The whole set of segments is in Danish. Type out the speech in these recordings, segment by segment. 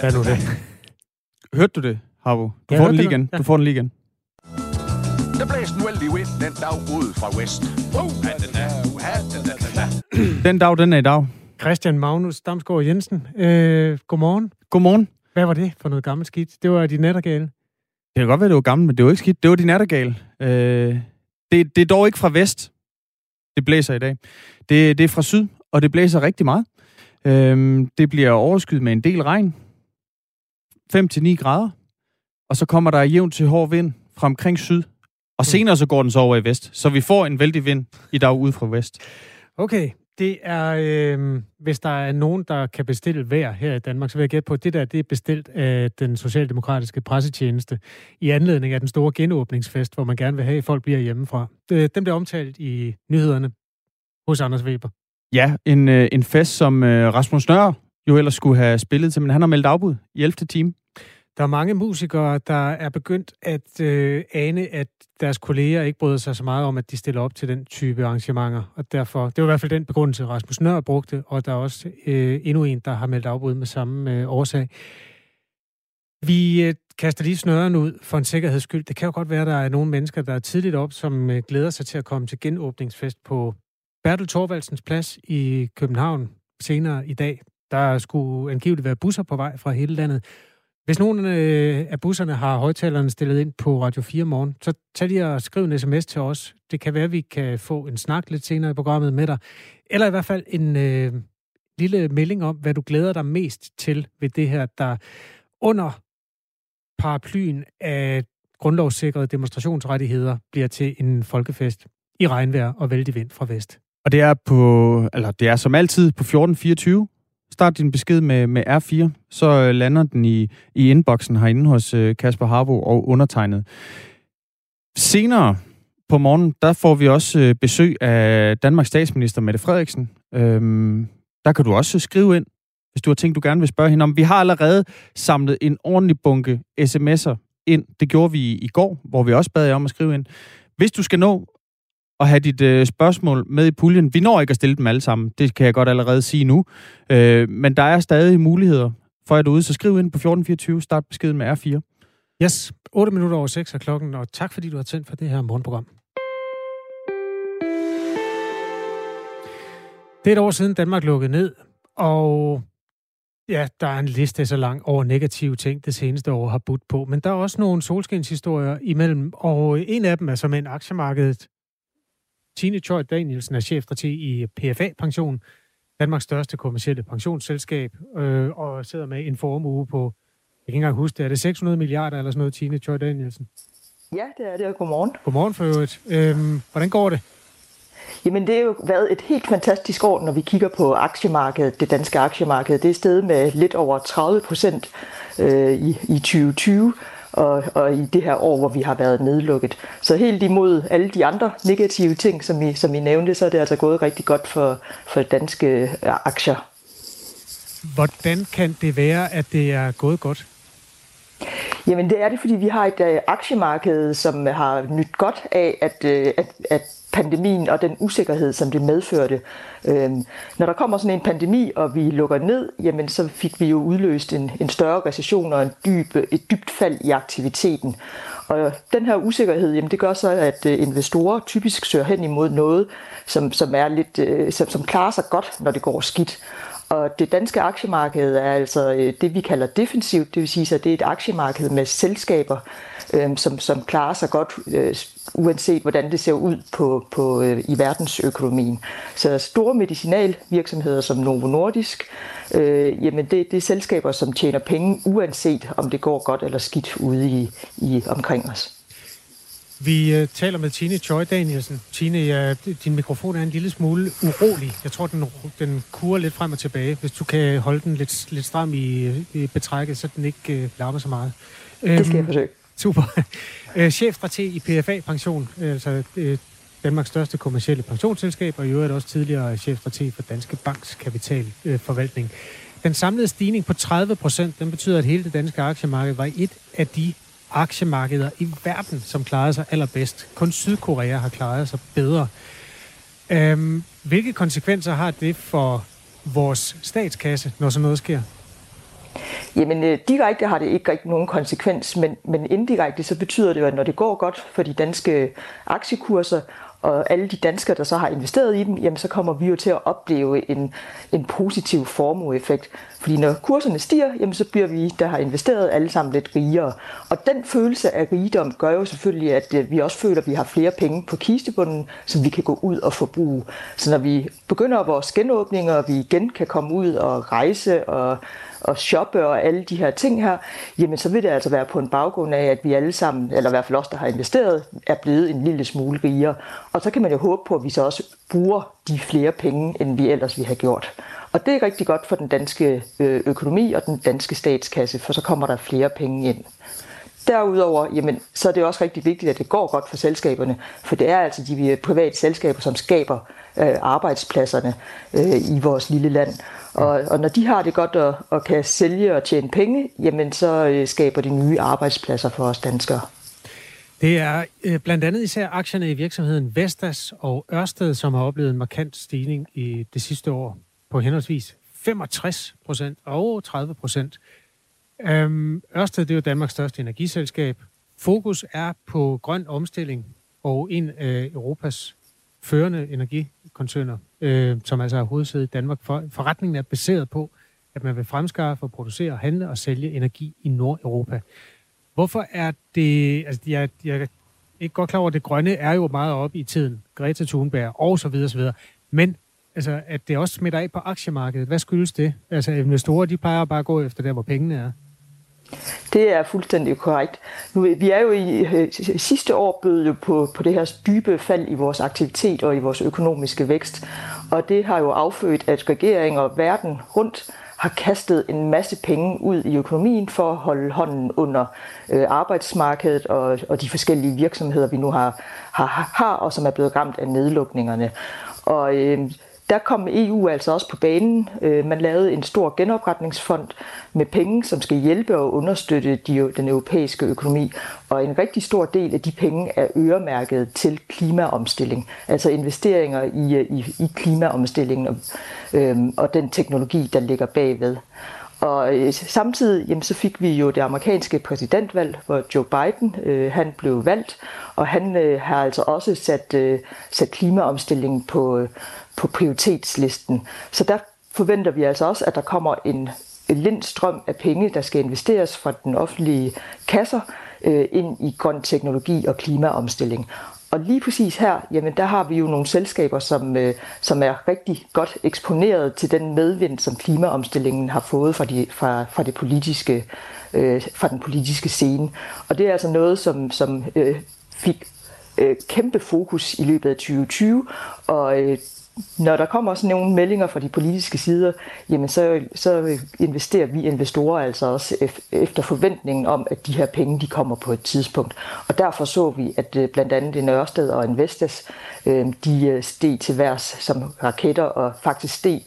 Hvad er nu det? Hørte du det, Harbo? Du Jeg får den lige det nu, igen. ja. Du får den lige igen. Der blæste en vældig vind den dag ud fra West. Oh, Den dag, den er i dag. Christian Magnus Damsgaard Jensen. Øh, godmorgen. Godmorgen. Hvad var det for noget gammelt skidt? Det var de nattergale. Det kan godt være, det var gammelt, men det var ikke skidt. Det var de nattergal. Øh, det, det er dog ikke fra vest. Det blæser i dag. Det, det er fra syd, og det blæser rigtig meget. Øh, det bliver overskyet med en del regn. 5-9 grader. Og så kommer der jævnt til hård vind fra omkring syd. Og senere så går den så over i vest. Så vi får en vældig vind i dag ud fra vest. Okay, det er, øh, hvis der er nogen, der kan bestille vejr her i Danmark, så vil jeg gætte på, at det der det er bestilt af den socialdemokratiske pressetjeneste i anledning af den store genåbningsfest, hvor man gerne vil have, at folk bliver hjemmefra. Øh, Den bliver omtalt i nyhederne hos Anders Weber. Ja, en, øh, en fest, som øh, Rasmus Nør jo ellers skulle have spillet til, men han har meldt afbud i 11. time. Der er mange musikere, der er begyndt at øh, ane, at deres kolleger ikke bryder sig så meget om, at de stiller op til den type arrangementer. Og derfor, det var i hvert fald den begrundelse, Rasmus Nør brugte, og der er også øh, endnu en, der har meldt afbud med samme øh, årsag. Vi øh, kaster lige snøren ud for en sikkerheds skyld. Det kan jo godt være, at der er nogle mennesker, der er tidligt op, som øh, glæder sig til at komme til genåbningsfest på Bertel Thorvaldsens plads i København senere i dag. Der skulle angiveligt være busser på vej fra hele landet. Hvis nogen øh, af busserne har højtalerne stillet ind på Radio 4 morgen, så tag lige og skriv en sms til os. Det kan være, at vi kan få en snak lidt senere i programmet med dig. Eller i hvert fald en øh, lille melding om, hvad du glæder dig mest til ved det her, der under paraplyen af grundlovssikrede demonstrationsrettigheder bliver til en folkefest i regnvejr og vældig vind fra vest. Og det er på, eller det er som altid på 1424. Start din besked med, med R4, så øh, lander den i, i inboxen herinde hos øh, Kasper Harbo og undertegnet. Senere på morgen, der får vi også øh, besøg af Danmarks statsminister Mette Frederiksen. Øhm, der kan du også skrive ind, hvis du har tænkt, du gerne vil spørge hende om. Vi har allerede samlet en ordentlig bunke sms'er ind. Det gjorde vi i går, hvor vi også bad jer om at skrive ind. Hvis du skal nå at have dit øh, spørgsmål med i puljen. Vi når ikke at stille dem alle sammen, det kan jeg godt allerede sige nu. Øh, men der er stadig muligheder for jer derude, så skriv ind på 1424, start beskeden med R4. Yes, 8 minutter over 6 er klokken, og tak fordi du har tændt for det her morgenprogram. Det er et år siden Danmark lukkede ned, og ja, der er en liste så lang over negative ting, det seneste år har budt på. Men der er også nogle solskinshistorier imellem, og en af dem er som en aktiemarkedet. Tine Choi Danielsen er chefstrateg i PFA Pension, Danmarks største kommercielle pensionsselskab, øh, og sidder med en formue på, jeg kan ikke engang huske det, er det 600 milliarder eller sådan noget, Tine Choi Danielsen? Ja, det er det, og godmorgen. Godmorgen for øvrigt. Øhm, hvordan går det? Jamen, det har jo været et helt fantastisk år, når vi kigger på aktiemarkedet, det danske aktiemarked. Det er steget med lidt over 30 procent øh, i, i 2020, og, og i det her år, hvor vi har været nedlukket. Så helt imod alle de andre negative ting, som I, som I nævnte, så er det altså gået rigtig godt for, for danske øh, aktier. Hvordan kan det være, at det er gået godt? Jamen det er det, fordi vi har et øh, aktiemarked, som har nyt godt af, at, øh, at, at pandemien og den usikkerhed, som det medførte. Øhm, når der kommer sådan en pandemi, og vi lukker ned, jamen så fik vi jo udløst en, en større recession og en dyb, et dybt fald i aktiviteten. Og den her usikkerhed, jamen det gør så, at øh, investorer typisk søger hen imod noget, som, som, er lidt, øh, som, som klarer sig godt, når det går skidt. Og det danske aktiemarked er altså øh, det, vi kalder defensivt, det vil sige, at det er et aktiemarked med selskaber, øh, som, som klarer sig godt, øh, uanset hvordan det ser ud på, på, øh, i verdensøkonomien. Så store medicinalvirksomheder som Novo Nordisk, øh, jamen det, det er selskaber, som tjener penge, uanset om det går godt eller skidt ude i, i omkring os. Vi uh, taler med Tine Choi Danielsen. Tine, ja, din mikrofon er en lille smule urolig. Jeg tror, den, den kurer lidt frem og tilbage. Hvis du kan holde den lidt, lidt stram i, i betrækket, så den ikke uh, larmer så meget. Det skal jeg forsøge. Super. Uh, chefstrateg i PFA Pension, altså Danmarks største kommercielle pensionsselskab, og i øvrigt også tidligere chefstrateg for Danske Banks kapitalforvaltning. Den samlede stigning på 30 procent, den betyder, at hele det danske aktiemarked var et af de aktiemarkeder i verden, som klarede sig allerbedst. Kun Sydkorea har klaret sig bedre. Øhm, hvilke konsekvenser har det for vores statskasse, når sådan noget sker? Jamen, øh, direkte har det ikke rigtig nogen konsekvens, men, men indirekte så betyder det jo, at når det går godt for de danske aktiekurser, og alle de danskere, der så har investeret i dem, jamen så kommer vi jo til at opleve en, en positiv formueeffekt. Fordi når kurserne stiger, jamen så bliver vi, der har investeret, alle sammen lidt rigere. Og den følelse af rigdom gør jo selvfølgelig, at øh, vi også føler, at vi har flere penge på kistebunden, som vi kan gå ud og forbruge. Så når vi begynder vores genåbninger, og vi igen kan komme ud og rejse og at shoppe og alle de her ting her, jamen så vil det altså være på en baggrund af, at vi alle sammen, eller i hvert fald os, der har investeret, er blevet en lille smule rigere. Og så kan man jo håbe på, at vi så også bruger de flere penge, end vi ellers ville have gjort. Og det er rigtig godt for den danske øh, økonomi og den danske statskasse, for så kommer der flere penge ind. Derudover, jamen, så er det også rigtig vigtigt, at det går godt for selskaberne, for det er altså de private selskaber, som skaber øh, arbejdspladserne øh, i vores lille land. Og, og når de har det godt og, og kan sælge og tjene penge, jamen så øh, skaber de nye arbejdspladser for os danskere. Det er øh, blandt andet især aktierne i virksomheden Vestas og Ørsted, som har oplevet en markant stigning i det sidste år på henholdsvis 65 procent og 30 procent. Øhm, Ørsted det er jo Danmarks største energiselskab. Fokus er på grøn omstilling og en af Europas førende energikoncerner, øh, som altså har hovedsæde i Danmark. For, forretningen er baseret på, at man vil fremskaffe, producere, handle og sælge energi i Nordeuropa. Hvorfor er det... Altså, jeg, jeg er ikke godt klar over, at det grønne er jo meget oppe i tiden. Greta Thunberg og så videre, så videre. Men altså, at det også smitter af på aktiemarkedet. Hvad skyldes det? Altså, investorer, de plejer bare at gå efter der, hvor pengene er. Det er fuldstændig korrekt. Nu, vi er jo i øh, sidste år bød jo på, på det her dybe fald i vores aktivitet og i vores økonomiske vækst. Og det har jo affødt, at regeringer og verden rundt har kastet en masse penge ud i økonomien for at holde hånden under øh, arbejdsmarkedet og, og de forskellige virksomheder, vi nu har, har, har, og som er blevet ramt af nedlukningerne. Og øh, der kom EU altså også på banen. Øh, man lavede en stor genopretningsfond med penge, som skal hjælpe og understøtte de, den europæiske økonomi. Og en rigtig stor del af de penge er øremærket til klimaomstilling, altså investeringer i, i, i klimaomstillingen og, øhm, og den teknologi, der ligger bagved. Og øh, samtidig jamen, så fik vi jo det amerikanske præsidentvalg, hvor Joe Biden øh, han blev valgt, og han øh, har altså også sat, øh, sat klimaomstillingen på, på prioritetslisten. Så der forventer vi altså også, at der kommer en, lindstrøm af penge, der skal investeres fra den offentlige kasser øh, ind i grøn teknologi og klimaomstilling. Og lige præcis her, jamen der har vi jo nogle selskaber, som, øh, som er rigtig godt eksponeret til den medvind, som klimaomstillingen har fået fra, de, fra, fra, det politiske, øh, fra den politiske scene. Og det er altså noget, som, som øh, fik øh, kæmpe fokus i løbet af 2020, og øh, når der kommer sådan nogle meldinger fra de politiske sider, jamen så, så investerer vi investorer altså også efter forventningen om, at de her penge de kommer på et tidspunkt. Og derfor så vi, at øh, blandt andet en Ørsted og Investas, øh, de øh, steg til værs som raketter og faktisk steg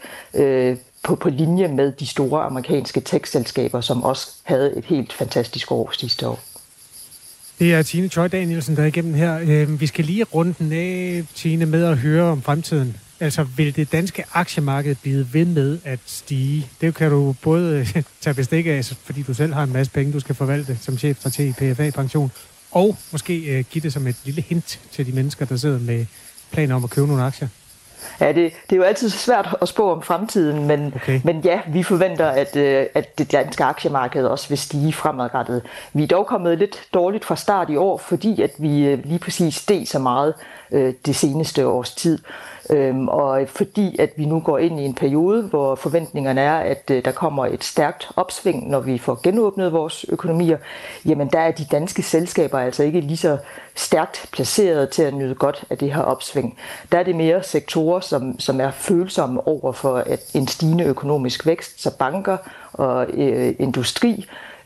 på, på linje med de store amerikanske tekstselskaber, som også havde et helt fantastisk år sidste år. Det er Tine Choi Danielsen, der er igennem her. Vi skal lige runde den af, Tine, med at høre om fremtiden. Altså, vil det danske aktiemarked blive ved med at stige? Det kan du både tage bestik af, fordi du selv har en masse penge, du skal forvalte som chef for PFA Pension, og måske uh, give det som et lille hint til de mennesker, der sidder med planer om at købe nogle aktier. Ja, det, det er jo altid svært at spå om fremtiden, men, okay. men ja, vi forventer, at, øh, at det danske aktiemarked også vil stige fremadrettet. Vi er dog kommet lidt dårligt fra start i år, fordi at vi øh, lige præcis steg så meget øh, det seneste års tid. Øhm, og fordi at vi nu går ind i en periode, hvor forventningerne er, at øh, der kommer et stærkt opsving, når vi får genåbnet vores økonomier, jamen der er de danske selskaber altså ikke lige så stærkt placeret til at nyde godt af det her opsving. Der er det mere sektorer, som, som er følsomme over for at en stigende økonomisk vækst, så banker og øh, industri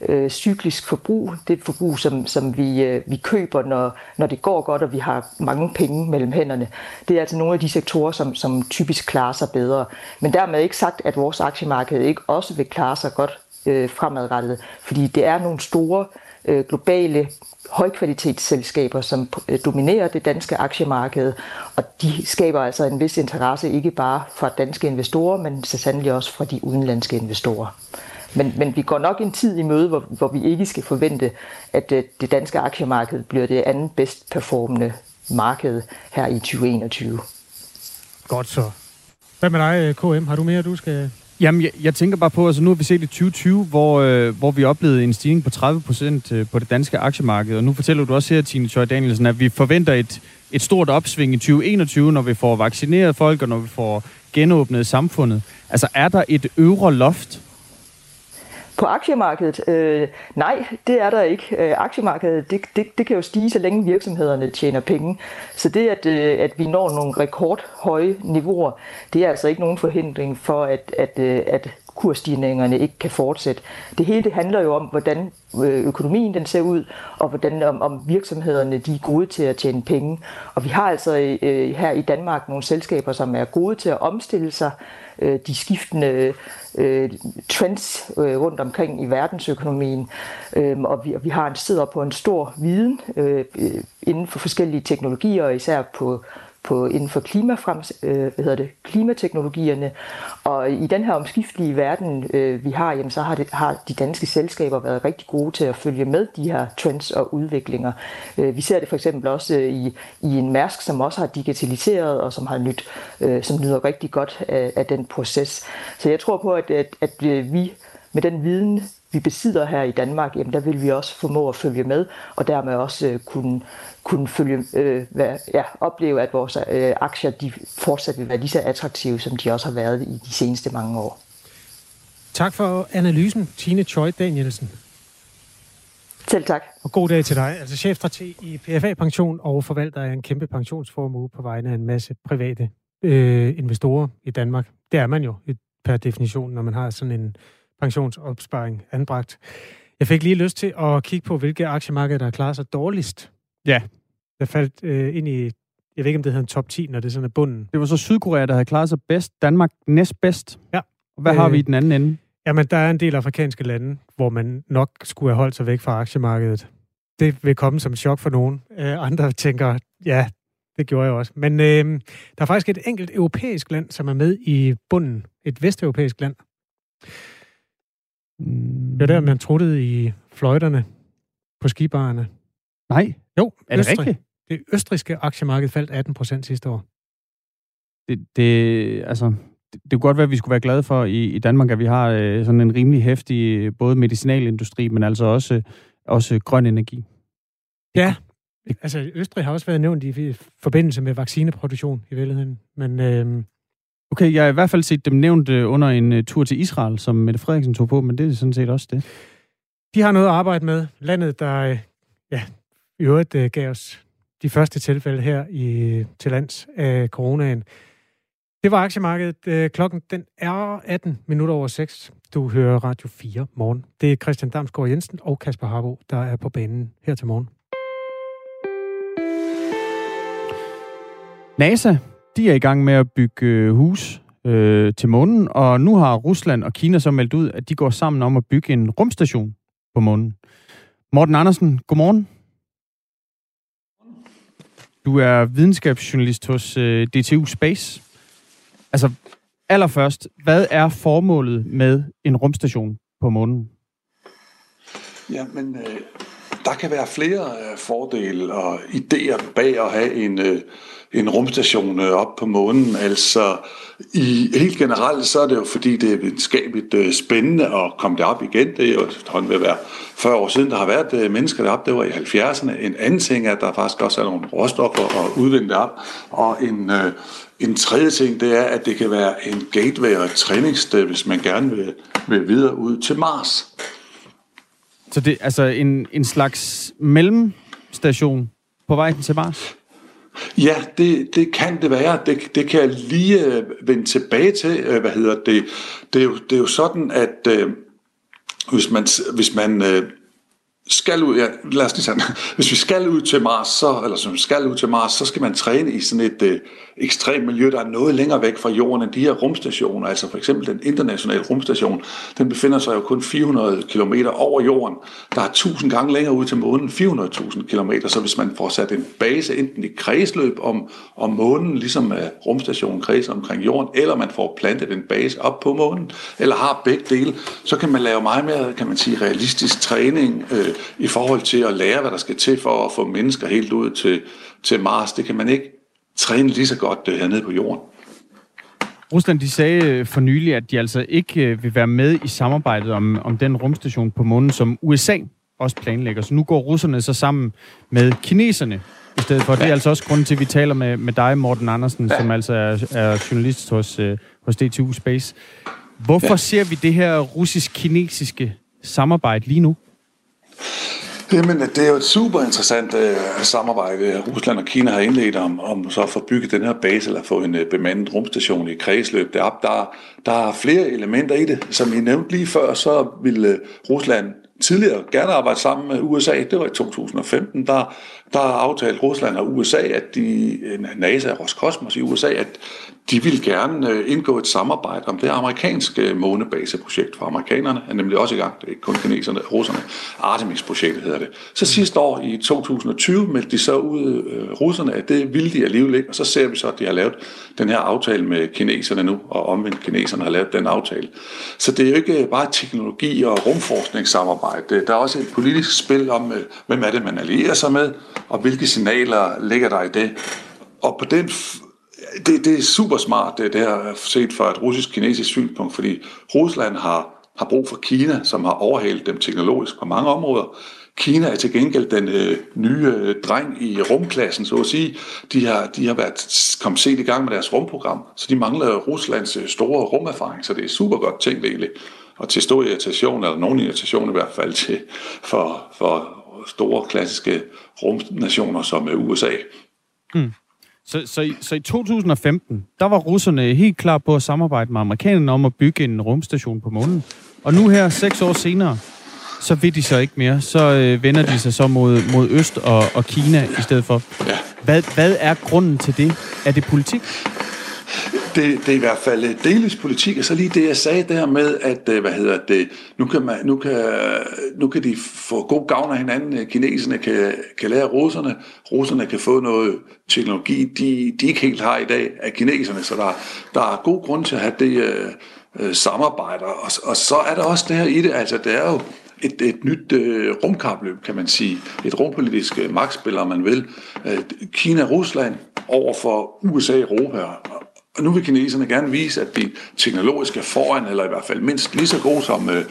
øh, cyklisk forbrug. Det er et forbrug, som, som vi, øh, vi køber, når, når det går godt, og vi har mange penge mellem hænderne. Det er altså nogle af de sektorer, som, som typisk klarer sig bedre. Men dermed ikke sagt, at vores aktiemarked ikke også vil klare sig godt øh, fremadrettet, fordi det er nogle store øh, globale højkvalitetsselskaber, som øh, dominerer det danske aktiemarked, og de skaber altså en vis interesse ikke bare fra danske investorer, men så sandelig også fra de udenlandske investorer. Men, men vi går nok en tid i møde, hvor, hvor vi ikke skal forvente, at øh, det danske aktiemarked bliver det andet bedst performende marked her i 2021. Godt så. Hvad med dig, KM? Har du mere, du skal Jamen, jeg, jeg tænker bare på, altså nu har vi set i 2020, hvor, øh, hvor vi oplevede en stigning på 30 procent øh, på det danske aktiemarked. Og nu fortæller du også her, Tine Choi Danielsen, at vi forventer et, et stort opsving i 2021, når vi får vaccineret folk, og når vi får genåbnet samfundet. Altså, er der et øvre loft på aktiemarkedet? Øh, nej, det er der ikke. Øh, aktiemarkedet det, det, det kan jo stige, så længe virksomhederne tjener penge. Så det, at, øh, at vi når nogle rekordhøje niveauer, det er altså ikke nogen forhindring for, at, at, øh, at kursstigningerne ikke kan fortsætte. Det hele det handler jo om, hvordan øh, økonomien den ser ud, og hvordan om, om virksomhederne de er gode til at tjene penge. Og vi har altså øh, her i Danmark nogle selskaber, som er gode til at omstille sig, øh, de skiftende øh, trends øh, rundt omkring i verdensøkonomien. Øh, og, vi, og vi har en sidder på en stor viden øh, øh inden for forskellige teknologier, især på på, inden for klimafrems, øh, hvad hedder det, klimateknologierne. Og i den her omskiftelige verden, øh, vi har, jamen, så har, det, har de danske selskaber været rigtig gode til at følge med de her trends og udviklinger. Øh, vi ser det for eksempel også øh, i, i en Mærsk, som også har digitaliseret og som har nyt, øh, som nyder rigtig godt af, af den proces. Så jeg tror på, at, at, at øh, vi med den viden, vi besidder her i Danmark, jamen der vil vi også formå at følge med, og dermed også øh, kunne, kunne følge, øh, være, ja, opleve, at vores øh, aktier de fortsat vil være lige så attraktive, som de også har været i de seneste mange år. Tak for analysen, Tine Choi Danielsen. Selv tak. Og god dag til dig. Altså chefstrateg i PFA Pension og forvalter af en kæmpe pensionsformue på vegne af en masse private øh, investorer i Danmark. Det er man jo per definition, når man har sådan en pensionsopsparing anbragt. Jeg fik lige lyst til at kigge på, hvilke aktiemarkeder, der klarer sig dårligst. Ja. Jeg faldt øh, ind i, jeg ved ikke, om det hedder en top 10, når det er sådan er bunden. Det var så Sydkorea, der havde klaret sig bedst. Danmark næst bedst. Ja. Hvad øh, har vi i den anden ende? Jamen, der er en del afrikanske lande, hvor man nok skulle have holdt sig væk fra aktiemarkedet. Det vil komme som chok for nogen. Øh, andre tænker, ja, det gjorde jeg også. Men øh, der er faktisk et enkelt europæisk land, som er med i bunden. Et vesteuropæisk land. Det var der, man truttede i fløjterne på skibarerne. Nej. Jo, er det Østrig. rigtigt? Det østriske aktiemarked faldt 18 procent sidste år. Det, det, altså, det, det kunne godt være, at vi skulle være glade for i, i Danmark, at vi har øh, sådan en rimelig hæftig både medicinalindustri, men altså også, også grøn energi. Ja, altså Østrig har også været nævnt i forbindelse med vaccineproduktion i virkeligheden. Men øh, Okay, jeg har i hvert fald set dem nævnt øh, under en uh, tur til Israel, som Mette Frederiksen tog på, men det er sådan set også det. De har noget at arbejde med. Landet, der øh, ja, i øvrigt uh, gav os de første tilfælde her i, til lands af coronaen. Det var aktiemarkedet. Øh, klokken den er 18 minutter over 6. Du hører Radio 4 morgen. Det er Christian Damsgaard Jensen og Kasper Harbo, der er på banen her til morgen. NASA de er i gang med at bygge øh, hus øh, til månen, og nu har Rusland og Kina så meldt ud, at de går sammen om at bygge en rumstation på månen. Morten Andersen, godmorgen. Du er videnskabsjournalist hos øh, DTU Space. Altså, allerførst, hvad er formålet med en rumstation på månen? Ja, men øh, der kan være flere øh, fordele og idéer bag at have en, øh, en rumstation øh, op på månen. Altså, i, helt generelt så er det jo fordi, det er videnskabeligt spændende at komme derop igen. Det er jo efterhånden ved at være 40 år siden, der har været mennesker deroppe. Det var i 70'erne. En anden ting er, at der faktisk også er nogle råstoffer at udvinde derop. Og en, en tredje ting, det er, at det kan være en gateway og et træningssted, hvis man gerne vil, vil videre ud til Mars. Så det er altså en, en slags mellemstation på vej til Mars? Ja, det, det kan det være. Det, det kan jeg lige øh, vende tilbage til. Øh, hvad hedder det? Det er jo, det er jo sådan, at øh, hvis man, hvis man øh, skal ud, ja, lad os lige sige, hvis vi skal ud til Mars, så, eller som skal ud til Mars, så skal man træne i sådan et øh, ekstremt miljø, der er noget længere væk fra jorden end de her rumstationer. Altså for eksempel den internationale rumstation, den befinder sig jo kun 400 km over jorden. Der er 1000 gange længere ud til månen, 400.000 km. Så hvis man får sat en base enten i kredsløb om, om månen, ligesom øh, rumstationen kredser omkring jorden, eller man får plantet en base op på månen, eller har begge dele, så kan man lave meget mere, kan man sige, realistisk træning øh, i forhold til at lære, hvad der skal til for at få mennesker helt ud til, til Mars. Det kan man ikke træne lige så godt øh, hernede på jorden. Rusland de sagde øh, for nylig, at de altså ikke øh, vil være med i samarbejdet om, om den rumstation på månen, som USA også planlægger. Så nu går russerne så sammen med kineserne i stedet for. Det er altså også grunden til, at vi taler med, med dig, Morten Andersen, ja. som altså er, er journalist hos, hos DTU Space. Hvorfor ja. ser vi det her russisk-kinesiske samarbejde lige nu? Jamen, det er jo et super interessant øh, samarbejde, Rusland og Kina har indledt om, om så at få bygget den her base, eller få en øh, bemandet rumstation i kredsløb derop. Der, der er flere elementer i det. Som I nævnte lige før, så ville øh, Rusland tidligere gerne arbejde sammen med USA. Det var i 2015. Der, der aftalte Rusland og USA, at de, NASA og Roskosmos i USA, at de vil gerne øh, indgå et samarbejde om det amerikanske månebaseprojekt, for amerikanerne er nemlig også i gang, det er ikke kun kineserne og russerne, Artemis-projektet hedder det. Så sidste år i 2020 meldte de så ud, øh, russerne, at det ville de alligevel ikke, og så ser vi så, at de har lavet den her aftale med kineserne nu, og omvendt kineserne har lavet den aftale. Så det er jo ikke bare teknologi- og rumforskningssamarbejde, der er også et politisk spil om, øh, hvem er det, man allierer sig med, og hvilke signaler ligger der i det. Og på den det, det er super smart, det, det her set fra et russisk-kinesisk synspunkt, fordi Rusland har, har brug for Kina, som har overhalet dem teknologisk på mange områder. Kina er til gengæld den øh, nye øh, dreng i rumklassen, så at sige. De har, de har været kommet sent i gang med deres rumprogram, så de mangler Ruslands øh, store rumerfaring, så det er super godt tænkt egentlig. Og til stor irritation, eller nogen irritation i hvert fald, til, for, for store klassiske rumnationer som øh, USA. Mm. Så, så, så i 2015, der var russerne helt klar på at samarbejde med amerikanerne om at bygge en rumstation på månen. Og nu her, seks år senere, så vil de så ikke mere. Så øh, vender de sig så mod, mod Øst og, og Kina i stedet for. Hvad, hvad er grunden til det? Er det politik? Det, det er i hvert fald øh, delvis politik, og så lige det, jeg sagde der med, at øh, hvad hedder det, nu kan, man, nu kan, nu kan de få god gavn af hinanden. Øh, kineserne kan, kan lære russerne, russerne kan få noget teknologi, de, de ikke helt har i dag af kineserne, så der, der er god grund til at have det øh, øh samarbejde. Og, og så er der også det her i det, altså det er jo et, et nyt øh, rumkapløb, kan man sige. Et rumpolitisk øh, magtspil, om man vil. Øh, Kina-Rusland over for USA-Europa. Og nu vil kineserne gerne vise, at de teknologisk er foran, eller i hvert fald mindst lige så gode som øh,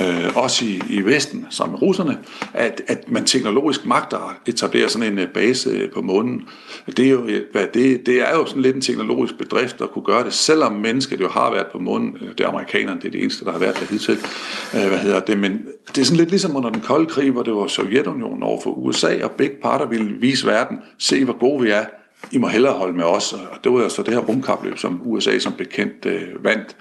øh os i, i Vesten, som russerne, at, at man teknologisk magter at etablere sådan en øh, base øh, på månen. Det er, jo, hvad, det, det er jo sådan lidt en teknologisk bedrift at kunne gøre det, selvom mennesket jo har været på månen. Det er amerikanerne, det er det eneste, der har været der hidtil. Øh, hvad hedder det? Men det er sådan lidt ligesom under den kolde krig, hvor det var Sovjetunionen over for USA, og begge parter ville vise verden, se hvor gode vi er, i må hellere holde med os. Og det var så det her rumkapløb, som USA som bekendt øh, vandt.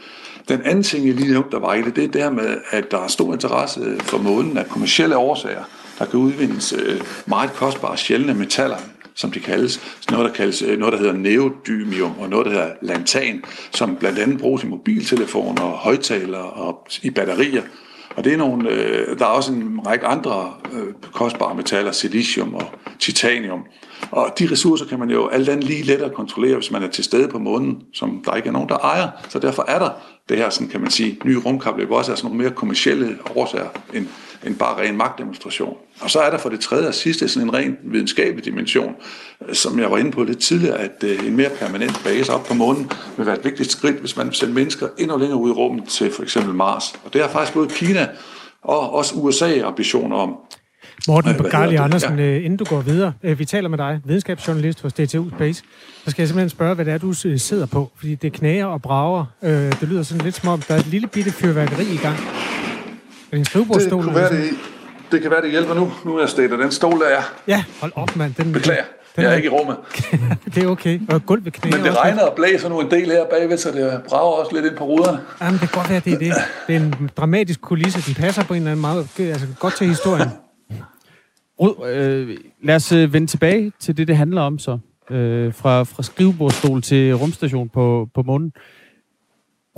Den anden ting, jeg lige nævnte, der var i det, det er der med, at der er stor interesse for månen af kommersielle årsager. Der kan udvindes øh, meget kostbare sjældne metaller, som de kaldes. Så noget, der kaldes øh, noget, der hedder neodymium, og noget, der hedder lantan, som blandt andet bruges i mobiltelefoner, højtalere og i batterier. Og det er nogle, øh, der er også en række andre øh, kostbare metaller, silicium og titanium. Og de ressourcer kan man jo alt andet lige lettere kontrollere, hvis man er til stede på månen, som der ikke er nogen, der ejer. Så derfor er der det her, sådan kan man sige, nye rumkapløb også er sådan nogle mere kommersielle årsager end, end bare ren magtdemonstration. Og så er der for det tredje og sidste sådan en ren videnskabelig dimension, øh, som jeg var inde på lidt tidligere, at øh, en mere permanent base op på månen vil være et vigtigt skridt, hvis man vil sende mennesker endnu længere ud i rummet til for eksempel Mars. Og det har faktisk både Kina og også USA ambitioner om. Morten Garli Andersen, ja. Øh, inden du går videre, øh, vi taler med dig, videnskabsjournalist hos DTU Space, så skal jeg simpelthen spørge, hvad det er, du øh, sidder på, fordi det knager og brager. Det lyder sådan lidt som om, der er et lille bitte fyrværkeri i gang. Er det en skrivebordstol? Det kunne være, det, det kan være, det hjælper nu. Nu er jeg stedet, den stol, der er. Ja, hold op, mand. Den, Beklager. Den jeg er ikke i rummet. det er okay. Og gulvet knæer Men det også. regner og blæser nu en del her bagved, så det brager også lidt ind på ruderne. Jamen, det kan godt være, det er det. Det er en dramatisk kulisse. Den passer på en eller anden måde. Altså, godt til historien. Øh, lad os øh, vende tilbage til det, det handler om så. Øh, fra, fra skrivebordstol til rumstation på, på månen.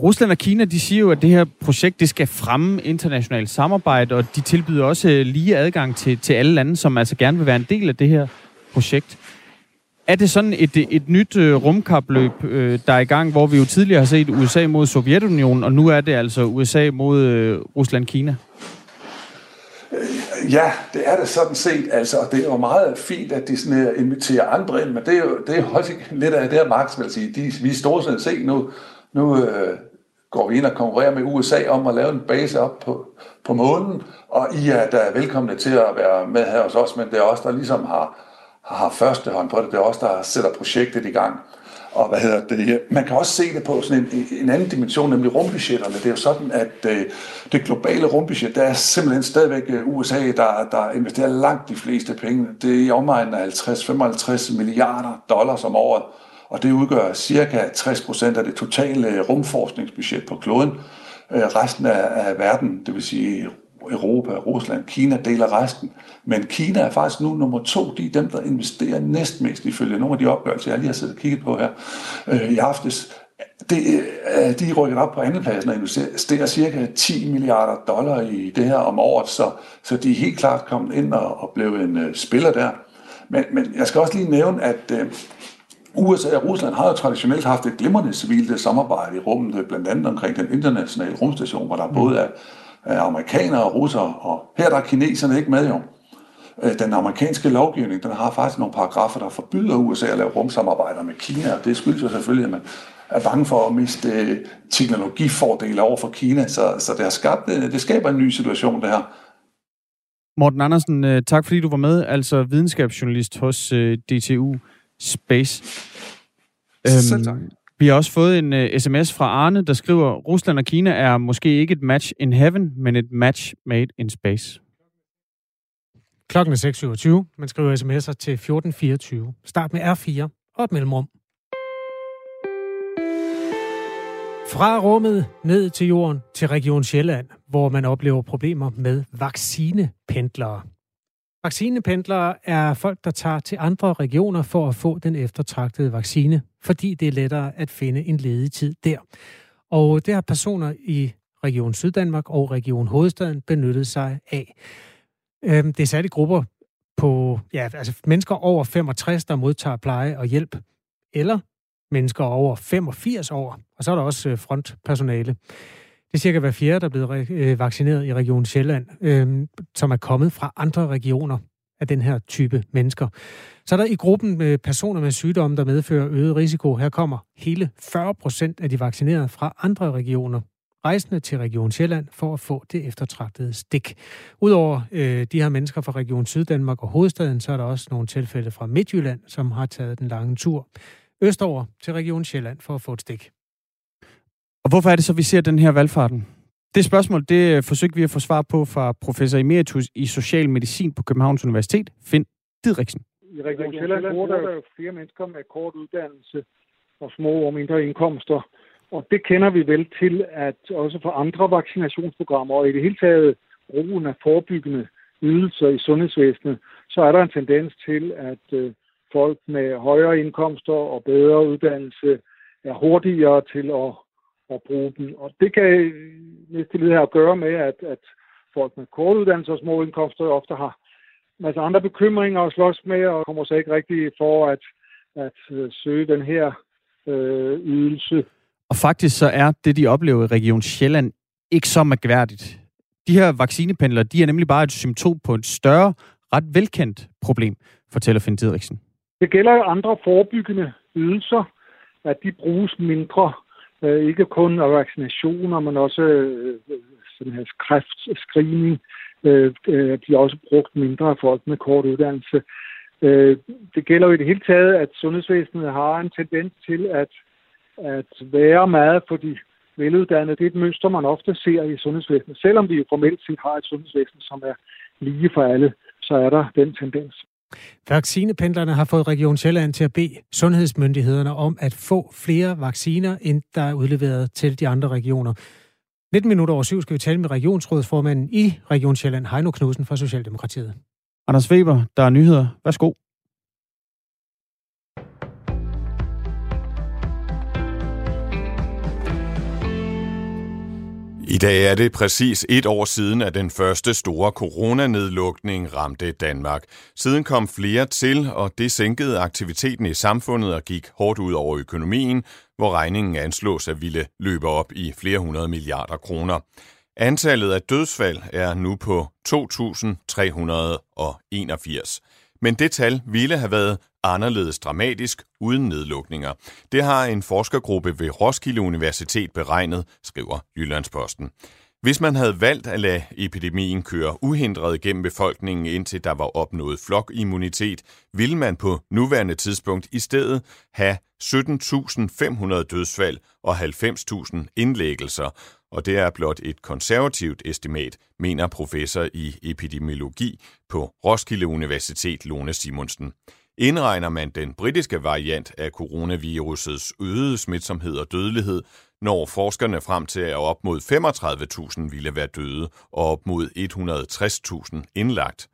Rusland og Kina, de siger jo, at det her projekt, det skal fremme internationalt samarbejde, og de tilbyder også øh, lige adgang til, til alle lande, som altså gerne vil være en del af det her projekt. Er det sådan et, et nyt øh, rumkapløb, øh, der er i gang, hvor vi jo tidligere har set USA mod Sovjetunionen, og nu er det altså USA mod øh, Rusland-Kina? Ja, det er det sådan set, altså, og det er jo meget fint, at de sådan, her inviterer andre ind, men det er jo, det er jo også lidt af det her Marx vil sige. De, vi står sådan set nu, nu øh, går vi ind og konkurrerer med USA om at lave en base op på, på månen, og I er da velkomne til at være med her hos os, men det er os, der ligesom har, har første hånd på det. Det er os, der sætter projektet i gang. Og hvad hedder det? Man kan også se det på sådan en, en anden dimension, nemlig rumbudgetterne. Det er jo sådan, at øh, det globale rumbudget, der er simpelthen stadigvæk øh, USA, der, der investerer langt de fleste penge. Det er i omegnen af 50-55 milliarder dollars om året, og det udgør cirka 60 procent af det totale øh, rumforskningsbudget på kloden. Øh, resten af, af verden, det vil sige Europa, Rusland, Kina deler resten. Men Kina er faktisk nu nummer to. De er dem, der investerer næstmest ifølge nogle af de opgørelser, jeg lige har siddet og kigget på her øh, i aftes. Det, øh, de er rykket op på andenpladsen og investerer cirka 10 milliarder dollar i det her om året, så, så de er helt klart kommet ind og, og blevet en øh, spiller der. Men, men jeg skal også lige nævne, at øh, USA og Rusland har jo traditionelt haft et glimrende civilt samarbejde i rummet, blandt andet omkring den internationale rumstation, hvor der både er amerikanere og russere, og her der er kineserne ikke med jo. Øh, den amerikanske lovgivning, den har faktisk nogle paragrafer, der forbyder USA at lave rumsamarbejder med Kina, og det skyldes jo selvfølgelig, at man er bange for at miste øh, teknologifordele over for Kina, så, så det har skabt, øh, det skaber en ny situation, det her. Morten Andersen, tak fordi du var med, altså videnskabsjournalist hos DTU Space. Selv tak. Øhm, vi har også fået en øh, uh, sms fra Arne, der skriver, Rusland og Kina er måske ikke et match in heaven, men et match made in space. Klokken er 6.27. Man skriver sms'er til 1424. Start med R4 og et mellemrum. Fra rummet ned til jorden til Region Sjælland, hvor man oplever problemer med vaccinependlere. Vaccinependlere er folk, der tager til andre regioner for at få den eftertragtede vaccine, fordi det er lettere at finde en ledig tid der. Og det har personer i Region Syddanmark og Region Hovedstaden benyttet sig af. Øhm, det er særligt grupper på, ja, altså mennesker over 65, der modtager pleje og hjælp, eller mennesker over 85 år, og så er der også øh, frontpersonale. Det er cirka hver fjerde, der er blevet øh, vaccineret i Region Sjælland, øh, som er kommet fra andre regioner af den her type mennesker. Så er der i gruppen med personer med sygdomme, der medfører øget risiko. Her kommer hele 40 procent af de vaccinerede fra andre regioner rejsende til Region Sjælland for at få det eftertragtede stik. Udover øh, de her mennesker fra Region Syddanmark og hovedstaden, så er der også nogle tilfælde fra Midtjylland, som har taget den lange tur østover til Region Sjælland for at få et stik. Og hvorfor er det så, vi ser den her valgfarten? Det spørgsmål, det øh, forsøgte vi at få svar på fra professor emeritus i social medicin på Københavns Universitet, Finn Didriksen. I Region Sjælland bor der jo flere mennesker med kort uddannelse og små og mindre indkomster. Og det kender vi vel til, at også for andre vaccinationsprogrammer og i det hele taget brugen af forebyggende ydelser i sundhedsvæsenet, så er der en tendens til, at øh, folk med højere indkomster og bedre uddannelse er hurtigere til at at bruge den. Og det kan næste led her at gøre med, at, at folk med kort uddannelse og små indkomster ofte har en masse andre bekymringer at slås med, og kommer så ikke rigtig for at, at uh, søge den her øh, ydelse. Og faktisk så er det, de oplever i Region Sjælland, ikke så magværdigt. De her vaccinependlere, de er nemlig bare et symptom på et større, ret velkendt problem, fortæller Finn Didriksen. Det gælder andre forebyggende ydelser, at de bruges mindre Øh, ikke kun af vaccinationer, men også øh, sådan her kræftscreening. Øh, øh, de også brugt mindre af folk med kort uddannelse. Øh, det gælder jo i det hele taget, at sundhedsvæsenet har en tendens til at, at være meget for de veluddannede. Det er et mønster, man ofte ser i sundhedsvæsenet. Selvom vi jo formelt set har et sundhedsvæsen, som er lige for alle, så er der den tendens. Vaccinependlerne har fået Region Sjælland til at bede sundhedsmyndighederne om at få flere vacciner, end der er udleveret til de andre regioner. 19 minutter over syv skal vi tale med regionsrådsformanden i Region Sjælland, Heino Knudsen fra Socialdemokratiet. Anders Weber, der er nyheder. Værsgo. Dag er det præcis et år siden, at den første store coronanedlukning ramte Danmark. Siden kom flere til, og det sænkede aktiviteten i samfundet og gik hårdt ud over økonomien, hvor regningen anslås at ville løbe op i flere hundrede milliarder kroner. Antallet af dødsfald er nu på 2.381. Men det tal ville have været anderledes dramatisk uden nedlukninger. Det har en forskergruppe ved Roskilde Universitet beregnet, skriver Jyllandsposten. Hvis man havde valgt at lade epidemien køre uhindret gennem befolkningen, indtil der var opnået flokimmunitet, ville man på nuværende tidspunkt i stedet have 17.500 dødsfald og 90.000 indlæggelser, og det er blot et konservativt estimat, mener professor i epidemiologi på Roskilde Universitet Lone Simonsen. Indregner man den britiske variant af coronavirusets øgede smitsomhed og dødelighed, når forskerne frem til, at op mod 35.000 ville være døde og op mod 160.000 indlagt.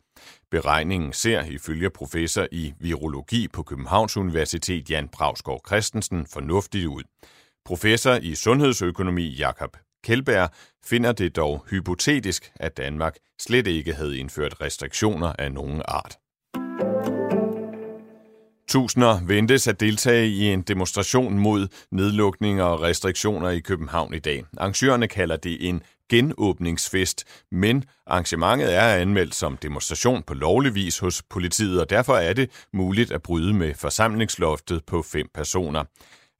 Beregningen ser ifølge professor i virologi på Københavns Universitet Jan Brausgaard Christensen fornuftigt ud. Professor i sundhedsøkonomi Jakob Kjeldberg finder det dog hypotetisk, at Danmark slet ikke havde indført restriktioner af nogen art. Tusinder ventes at deltage i en demonstration mod nedlukninger og restriktioner i København i dag. Arrangørerne kalder det en genåbningsfest, men arrangementet er anmeldt som demonstration på lovlig vis hos politiet, og derfor er det muligt at bryde med forsamlingsloftet på fem personer.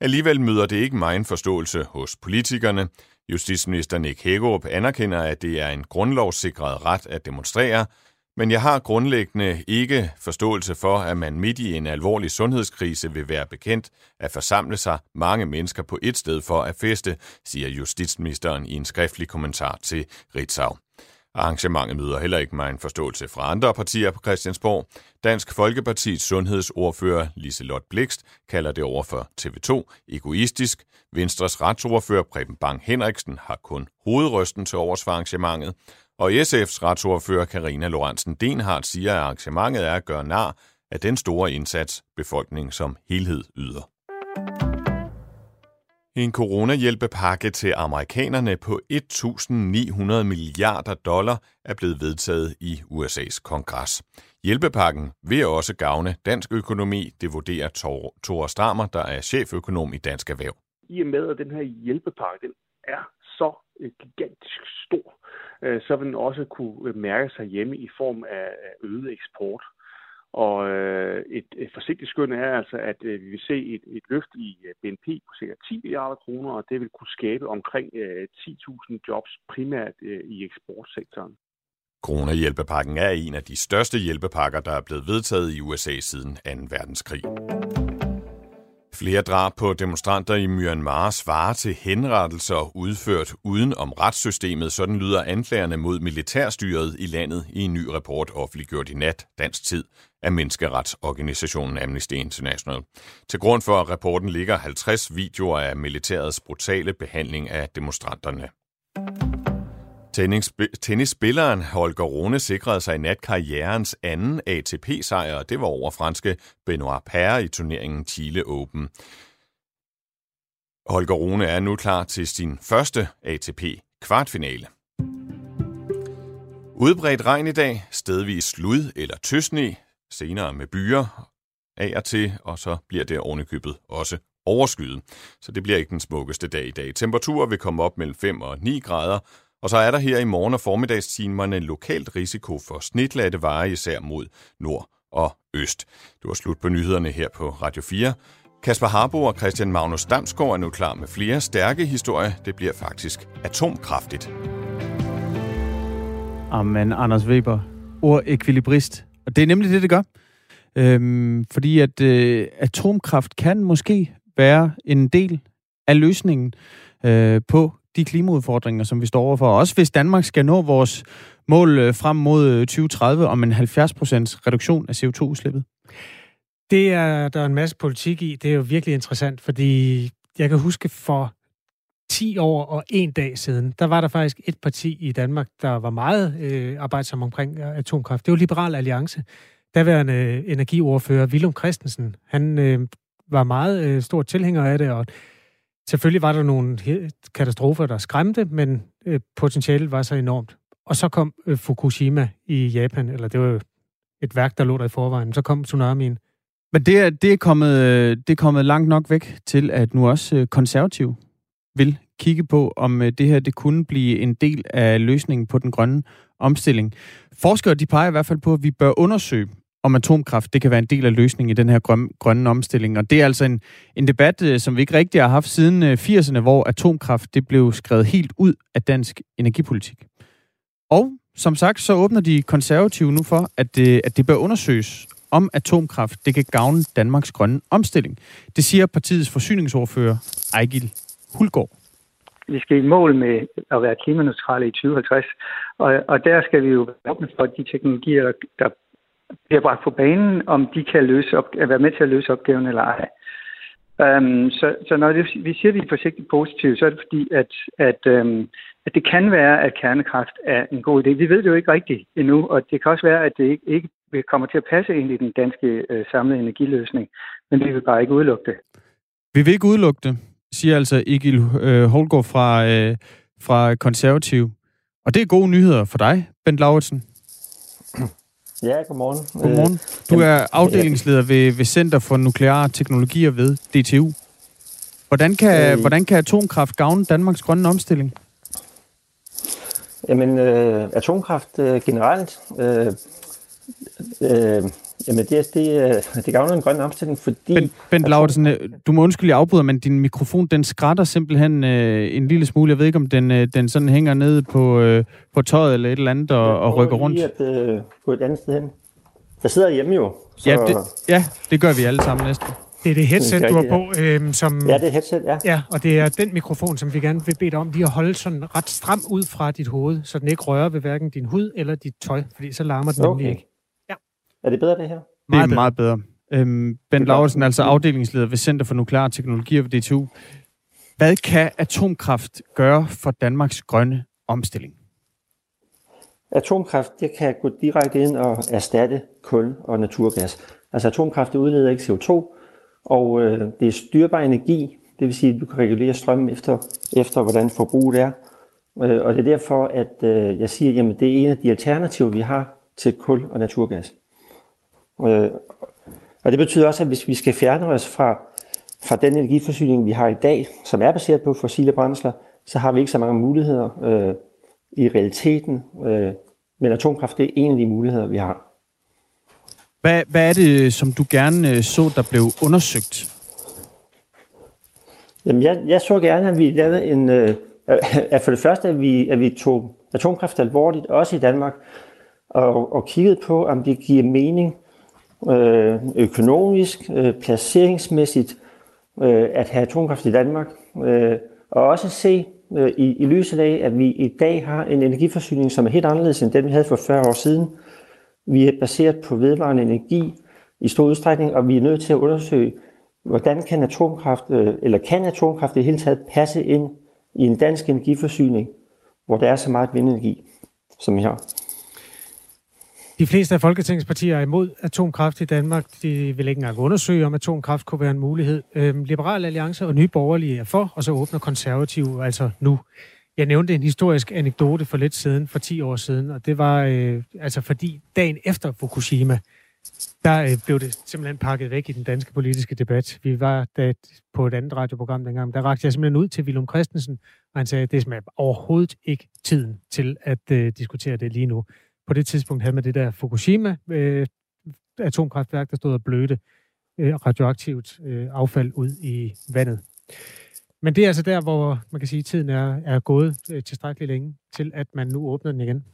Alligevel møder det ikke meget forståelse hos politikerne. Justitsminister Nick Hækkerup anerkender, at det er en grundlovssikret ret at demonstrere, men jeg har grundlæggende ikke forståelse for, at man midt i en alvorlig sundhedskrise vil være bekendt at forsamle sig mange mennesker på et sted for at feste, siger justitsministeren i en skriftlig kommentar til Ritzau. Arrangementet møder heller ikke mig en forståelse fra andre partier på Christiansborg. Dansk Folkepartis sundhedsordfører Liselot Blikst kalder det over for TV2 egoistisk. Venstres retsordfører Preben Bang Henriksen har kun hovedrysten til overs for arrangementet. Og SF's retsordfører Karina Lorentzen Denhardt siger, at arrangementet er at gøre nar af den store indsats, befolkningen som helhed yder. En coronahjælpepakke til amerikanerne på 1.900 milliarder dollar er blevet vedtaget i USA's kongres. Hjælpepakken vil også gavne dansk økonomi, det vurderer Thor Stramer, der er cheføkonom i Dansk Erhverv. I og med, at den her hjælpepakke den er så øh, gigantisk stor, øh, så vil den også kunne øh, mærke sig hjemme i form af øget eksport. Og øh, et, et forsigtigt skøn er altså, at øh, vi vil se et, et løft i øh, BNP på ca. 10 milliarder kroner, og det vil kunne skabe omkring øh, 10.000 jobs primært øh, i eksportsektoren. Corona-hjælpepakken er en af de største hjælpepakker, der er blevet vedtaget i USA siden 2. verdenskrig. Flere drab på demonstranter i Myanmar svarer til henrettelser udført uden om retssystemet. Sådan lyder anklagerne mod militærstyret i landet i en ny rapport offentliggjort i nat dansk tid af menneskeretsorganisationen Amnesty International. Til grund for rapporten ligger 50 videoer af militærets brutale behandling af demonstranterne. Tennisspilleren Holger Rune sikrede sig i nat karrierens anden ATP-sejr, og det var over franske Benoit Paire i turneringen Chile Open. Holger Rune er nu klar til sin første ATP-kvartfinale. Udbredt regn i dag, stedvis slud eller tøsne, senere med byer af og til, og så bliver det ovenikøbet også overskyet. Så det bliver ikke den smukkeste dag i dag. Temperaturer vil komme op mellem 5 og 9 grader, og så er der her i morgen- og formiddagstimerne lokalt risiko for snitlatte veje, især mod nord og øst. Det var slut på nyhederne her på Radio 4. Kasper Harbo og Christian Magnus Damsgaard er nu klar med flere stærke historier. Det bliver faktisk atomkraftigt. Amen, Anders Weber. Ord ekvilibrist. Og det er nemlig det, det gør. Øhm, fordi at øh, atomkraft kan måske være en del af løsningen øh, på de klimaudfordringer, som vi står overfor. Også hvis Danmark skal nå vores mål øh, frem mod øh, 2030 om en 70% reduktion af CO2-udslippet. Det er der er en masse politik i. Det er jo virkelig interessant, fordi jeg kan huske for 10 år og en dag siden, der var der faktisk et parti i Danmark, der var meget øh, arbejdsom omkring øh, atomkraft. Det var Liberal Alliance. Daværende øh, energiordfører Willum Christensen, han øh, var meget øh, stor tilhænger af det, og selvfølgelig var der nogle katastrofer, der skræmte, men øh, potentialet var så enormt. Og så kom øh, Fukushima i Japan, eller det var jo et værk, der lå der i forvejen. Så kom tsunamien. Men det er, det er, kommet, øh, det er kommet langt nok væk til, at nu også konservativ vil kigge på, om øh, det her det kunne blive en del af løsningen på den grønne omstilling. Forskere de peger i hvert fald på, at vi bør undersøge, om atomkraft det kan være en del af løsningen i den her grøn, grønne omstilling. Og det er altså en, en debat, øh, som vi ikke rigtig har haft siden øh, 80'erne, hvor atomkraft det blev skrevet helt ud af dansk energipolitik. Og som sagt, så åbner de konservative nu for, at det, at det bør undersøges, om atomkraft det kan gavne Danmarks grønne omstilling. Det siger partiets forsyningsordfører Ejgil Hulgaard. Vi skal i mål med at være klimaneutrale i 2050, og, og der skal vi jo være åbne for de teknologier, der bliver bragt på banen, om de kan løse op, være med til at løse opgaven eller ej. Um, så, så når det, vi siger, at vi er forsigtigt positive, så er det fordi, at, at, um, at det kan være, at kernekraft er en god idé. Vi ved det jo ikke rigtigt endnu, og det kan også være, at det ikke, ikke kommer til at passe ind i den danske uh, samlede energiløsning, men vi vil bare ikke udelukke det. Vi vil ikke udelukke det, siger altså Egil uh, Holgaard fra, uh, fra Konservativ. Og det er gode nyheder for dig, Bent Lauritsen. Ja, godmorgen. Godmorgen. Du er afdelingsleder ved, ved Center for Nukleare Teknologier ved DTU. Hvordan kan, øh, hvordan kan atomkraft gavne Danmarks grønne omstilling? Jamen, øh, atomkraft øh, generelt, øh, øh, jamen det, det, det gavner en grøn omstilling, fordi... Bent, Bent Lauritsen, øh, du må undskylde, jeg afbryder, men din mikrofon, den skrætter simpelthen øh, en lille smule. Jeg ved ikke, om den, øh, den sådan hænger nede på, øh, på tøjet eller et eller andet og, og rykker rundt. Jeg at øh, et andet sted hen. Jeg sidder hjemme jo. Så... Ja, det, ja, det gør vi alle sammen næsten. Det er det headset, du har på, øhm, som... Ja, det er headset, ja. Ja, og det er den mikrofon, som vi gerne vil bede dig om lige at holde sådan ret stram ud fra dit hoved, så den ikke rører ved hverken din hud eller dit tøj, fordi så larmer den okay. nemlig ikke. Er det bedre, det her? Det er meget bedre. Øhm, ben Lauritsen, altså afdelingsleder ved Center for Nukleare Teknologier ved DTU. Hvad kan atomkraft gøre for Danmarks grønne omstilling? Atomkraft det kan gå direkte ind og erstatte kul og naturgas. Altså atomkraft det udleder ikke CO2, og øh, det er styrbar energi, det vil sige, at du kan regulere strømmen efter, efter hvordan forbruget er. Øh, og det er derfor, at øh, jeg siger, at det er en af de alternativer, vi har til kul og naturgas. Øh, og det betyder også, at hvis vi skal fjerne os fra, fra den energiforsyning, vi har i dag, som er baseret på fossile brændsler, så har vi ikke så mange muligheder øh, i realiteten. Øh, men atomkraft det er en af de muligheder, vi har. Hvad, hvad er det, som du gerne øh, så, der blev undersøgt? Jamen, jeg, jeg så gerne, at vi lavede en... Øh, at for det første, at vi, at vi tog atomkraft alvorligt, også i Danmark, og, og kiggede på, om det giver mening øh, økonomisk, øh, placeringsmæssigt, øh, at have atomkraft i Danmark. Øh, og også se øh, i, i lyset af, at vi i dag har en energiforsyning, som er helt anderledes end den, vi havde for 40 år siden. Vi er baseret på vedvarende energi i stor udstrækning, og vi er nødt til at undersøge, hvordan kan atomkraft, øh, eller kan atomkraft i det hele taget passe ind i en dansk energiforsyning, hvor der er så meget vindenergi, som vi har. De fleste af Folketingspartier er imod atomkraft i Danmark. De vil ikke engang undersøge, om atomkraft kunne være en mulighed. Øhm, Liberal Alliance og Nye Borgerlige er for, og så åbner konservative altså nu. Jeg nævnte en historisk anekdote for lidt siden, for 10 år siden, og det var øh, altså fordi dagen efter Fukushima, der øh, blev det simpelthen pakket væk i den danske politiske debat. Vi var da på et andet radioprogram dengang, der rakte jeg simpelthen ud til Willum Christensen, og han sagde, at det er simpelthen overhovedet ikke tiden til at øh, diskutere det lige nu på det tidspunkt havde man det der Fukushima øh, atomkraftværk, der stod og blødte øh, radioaktivt øh, affald ud i vandet. Men det er altså der, hvor man kan sige, at tiden er, er gået øh, tilstrækkeligt længe til, at man nu åbner den igen.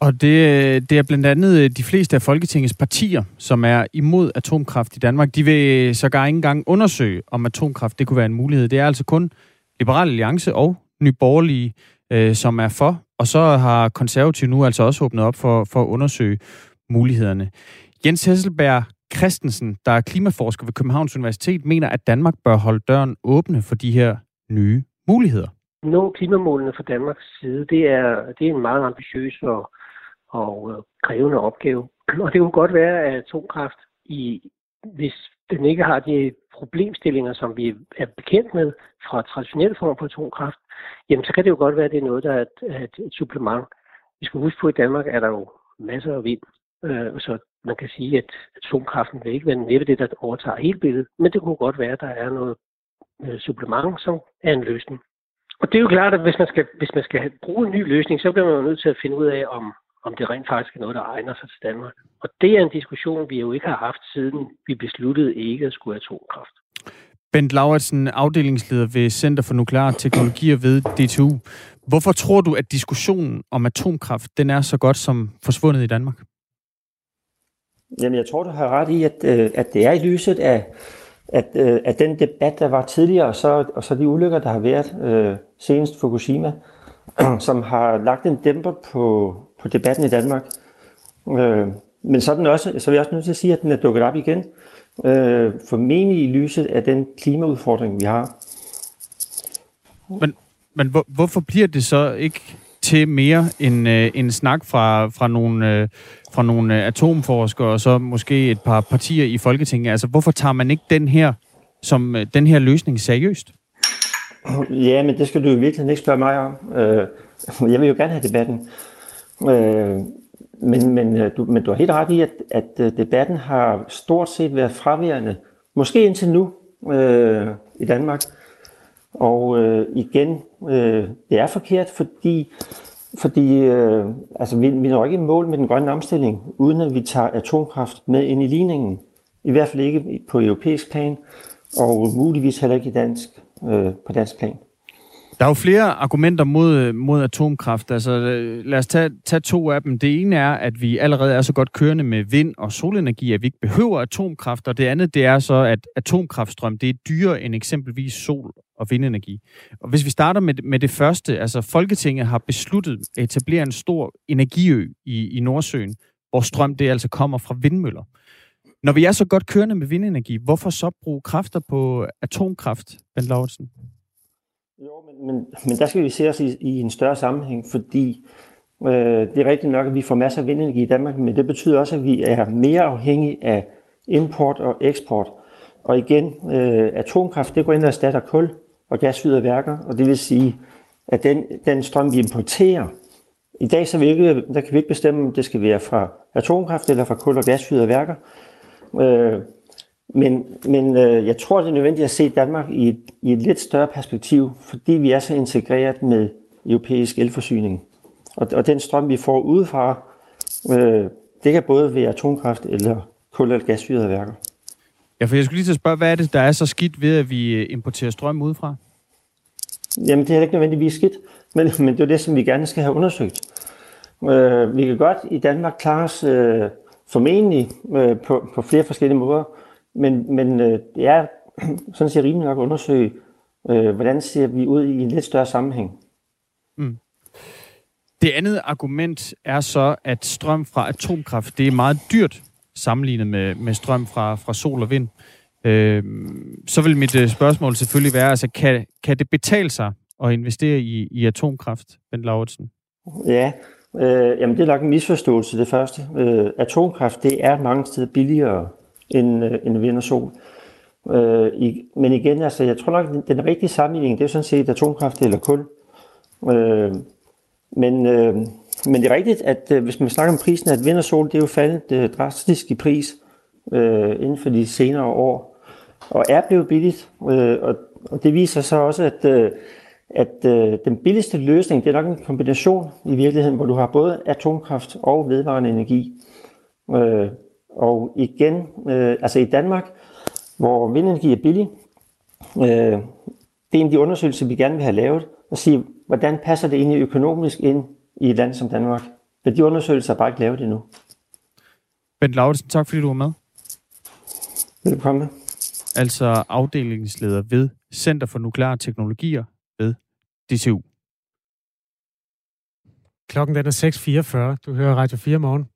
Og det, øh, det er blandt andet øh, de fleste af Folketingets partier, som er imod atomkraft i Danmark. De vil øh, sågar ikke engang undersøge, om atomkraft det kunne være en mulighed. Det er altså kun Liberal Alliance og Nyborgerlige, øh, som er for. Og så har konservativ nu altså også åbnet op for, for at undersøge mulighederne. Jens Hesselberg Christensen, der er klimaforsker ved Københavns Universitet, mener, at Danmark bør holde døren åbne for de her nye muligheder? Nå klimamålene fra Danmarks side, det er, det er en meget ambitiøs og, og øh, krævende opgave. Og det kunne godt være, at atomkraft, i, hvis den ikke har de problemstillinger, som vi er bekendt med fra traditionel form for atomkraft, jamen så kan det jo godt være, at det er noget, der er et, et, et supplement. Vi skal huske på, at i Danmark er der jo masser af vind, øh, så man kan sige, at atomkraften vil ikke være næppe det, der overtager hele billedet, men det kunne godt være, at der er noget øh, supplement, som er en løsning. Og det er jo klart, at hvis man skal, hvis man skal bruge en ny løsning, så bliver man jo nødt til at finde ud af, om, om det rent faktisk er noget, der egner sig til Danmark. Og det er en diskussion, vi jo ikke har haft, siden vi besluttede ikke at skulle atomkraft. Bent Lauritsen, afdelingsleder ved Center for Nukleare Teknologier ved DTU. Hvorfor tror du, at diskussionen om atomkraft den er så godt som forsvundet i Danmark? Jamen, jeg tror, du har ret i, at, øh, at det er i lyset af, at, øh, at den debat, der var tidligere, og så, og så de ulykker, der har været, øh, senest Fukushima, som har lagt en dæmper på, på debatten i Danmark. Øh, men så er, den også, så er vi også nødt til at sige, at den er dukket op igen. Øh, formentlig i lyset af den klimaudfordring, vi har. Men, men hvor, hvorfor bliver det så ikke til mere end øh, en snak fra, fra nogle, øh, fra nogle øh, atomforskere og så måske et par partier i Folketinget? Altså, hvorfor tager man ikke den her, som, øh, den her løsning seriøst? Ja, men det skal du i virkeligheden ikke spørge mig om. Øh, jeg vil jo gerne have debatten. Øh, men, men, øh, du, men du har helt ret i, at, at øh, debatten har stort set været fraværende. Måske indtil nu øh, i Danmark. Og øh, igen, øh, det er forkert, fordi, fordi øh, altså, vi, vi når ikke i mål med den grønne omstilling, uden at vi tager atomkraft med ind i ligningen. I hvert fald ikke på europæisk plan, og muligvis heller ikke i dansk, øh, på dansk plan. Der er jo flere argumenter mod, mod atomkraft. Altså, øh, lad os tage, tage to af dem. Det ene er, at vi allerede er så godt kørende med vind- og solenergi, at vi ikke behøver atomkraft. Og det andet, det er så, at atomkraftstrøm, det er dyrere end eksempelvis sol- og vindenergi. Og hvis vi starter med, med det første, altså Folketinget har besluttet at etablere en stor energiø i, i Nordsøen, hvor strøm det altså kommer fra vindmøller. Når vi er så godt kørende med vindenergi, hvorfor så bruge kræfter på atomkraft, Ben Lauritsen? Jo, men, men, men der skal vi se os i, i en større sammenhæng, fordi øh, det er rigtigt nok, at vi får masser af vindenergi i Danmark, men det betyder også, at vi er mere afhængige af import og eksport. Og igen, øh, atomkraft, det går ind og erstatter kul og gasfyrede værker, og det vil sige, at den, den strøm, vi importerer, i dag så vi ikke, der kan vi ikke bestemme, om det skal være fra atomkraft eller fra kul og gasfyrede værker. Øh, men, men øh, jeg tror, det er nødvendigt at se Danmark i et, i et lidt større perspektiv, fordi vi er så integreret med europæisk elforsyning. Og, og den strøm, vi får udefra, øh, det kan både være atomkraft eller kul- eller gasfyrede værker. Ja, for jeg skulle lige til at spørge, hvad er det, der er så skidt ved, at vi øh, importerer strøm udefra? Jamen, det er ikke nødvendigvis skidt, men, men det er det, som vi gerne skal have undersøgt. Øh, vi kan godt i Danmark klare os øh, formentlig øh, på, på flere forskellige måder, men, men øh, det er sådan set rimelig nok at undersøge, øh, hvordan ser vi ud i en lidt større sammenhæng. Mm. Det andet argument er så, at strøm fra atomkraft, det er meget dyrt sammenlignet med, med strøm fra, fra sol og vind. Øh, så vil mit øh, spørgsmål selvfølgelig være, altså kan, kan det betale sig at investere i, i atomkraft, Ben Lauritsen? Ja, øh, jamen det er nok en misforståelse det første. Øh, atomkraft, det er mange steder billigere end, øh, end vind og sol. Øh, i, men igen, altså, jeg tror nok, den rigtige sammenligning, det er sådan set atomkraft eller kul. Øh, men, øh, men det er rigtigt, at øh, hvis man snakker om prisen, at vind og sol, det er jo faldet øh, drastisk i pris øh, inden for de senere år, og er blevet billigt. Øh, og, og det viser så også, at, øh, at øh, den billigste løsning, det er nok en kombination i virkeligheden, hvor du har både atomkraft og vedvarende energi. Øh, og igen, øh, altså i Danmark, hvor vindenergi er billig, øh, det er en af de undersøgelser, vi gerne vil have lavet, og sige, hvordan passer det egentlig økonomisk ind i et land som Danmark. Men de undersøgelser er bare ikke lavet endnu. Bent Lauritsen, tak fordi du var med. Velkommen. Altså afdelingsleder ved Center for Nukleare Teknologier ved DTU. Klokken den er 6.44. Du hører Radio 4 morgen.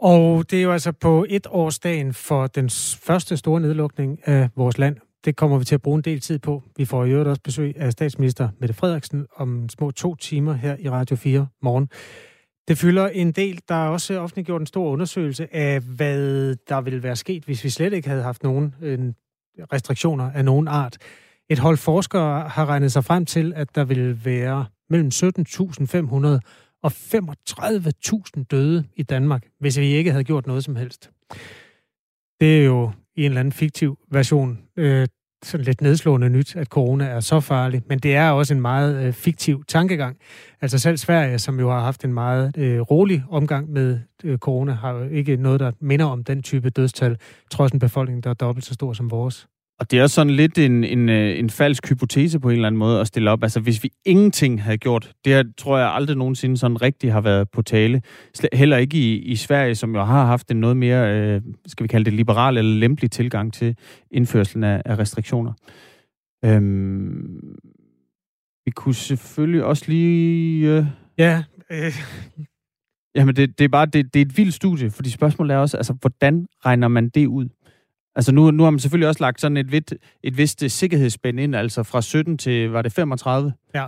Og det er jo altså på et årsdagen for den første store nedlukning af vores land det kommer vi til at bruge en del tid på. Vi får i øvrigt også besøg af statsminister Mette Frederiksen om små to timer her i Radio 4 morgen. Det fylder en del. Der er også offentliggjort en stor undersøgelse af, hvad der ville være sket, hvis vi slet ikke havde haft nogen øh, restriktioner af nogen art. Et hold forskere har regnet sig frem til, at der vil være mellem 17.500 og 35.000 døde i Danmark, hvis vi ikke havde gjort noget som helst. Det er jo i en eller anden fiktiv version øh, sådan lidt nedslående nyt, at corona er så farlig, men det er også en meget øh, fiktiv tankegang. Altså selv Sverige, som jo har haft en meget øh, rolig omgang med øh, corona, har jo ikke noget, der minder om den type dødstal, trods en befolkning, der er dobbelt så stor som vores. Og det er sådan lidt en, en, øh, en falsk hypotese på en eller anden måde at stille op. Altså hvis vi ingenting havde gjort, det her, tror jeg aldrig nogensinde sådan rigtig har været på tale. Heller ikke i, i Sverige, som jo har haft en noget mere, øh, skal vi kalde det liberal eller lempelig tilgang til indførselen af, af restriktioner. Øhm, vi kunne selvfølgelig også lige... Øh, ja, øh. Jamen det, det er bare det, det er et vildt studie, fordi spørgsmålet er også, altså hvordan regner man det ud? Altså nu, nu har man selvfølgelig også lagt sådan et, vist, et vist øh, sikkerhedsspænd ind, altså fra 17 til, var det 35? Ja.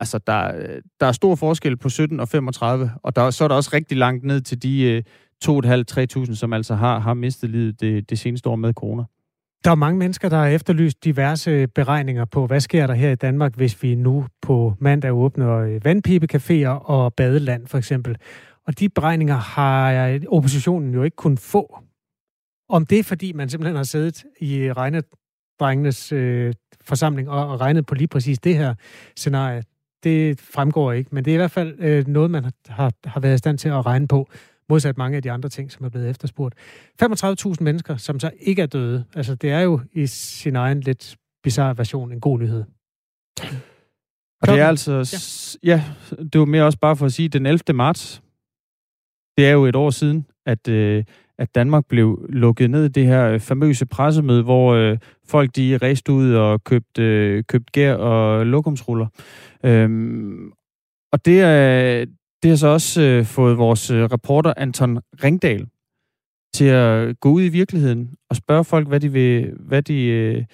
Altså der, der er stor forskel på 17 og 35, og der, så er der også rigtig langt ned til de 2.500-3.000, øh, som altså har, har mistet livet det, det seneste år med corona. Der er mange mennesker, der har efterlyst diverse beregninger på, hvad sker der her i Danmark, hvis vi nu på mandag åbner øh, vandpibecaféer og badeland for eksempel. Og de beregninger har oppositionen jo ikke kun få. Om det er, fordi man simpelthen har siddet i regnedrengenes øh, forsamling og, og regnet på lige præcis det her scenarie, det fremgår ikke. Men det er i hvert fald øh, noget, man har, har været i stand til at regne på, modsat mange af de andre ting, som er blevet efterspurgt. 35.000 mennesker, som så ikke er døde. Altså, det er jo i sin egen lidt bizarre version en god nyhed. Og det er altså... Ja. ja, det var mere også bare for at sige, den 11. marts, det er jo et år siden, at øh, at Danmark blev lukket ned i det her øh, famøse pressemøde, hvor øh, folk de rejste ud og købte, øh, købte gær og lokumsruller. Øhm, og det, er, det har så også øh, fået vores øh, reporter Anton Ringdal til at gå ud i virkeligheden og spørge folk, hvad de vil, hvad de, øh,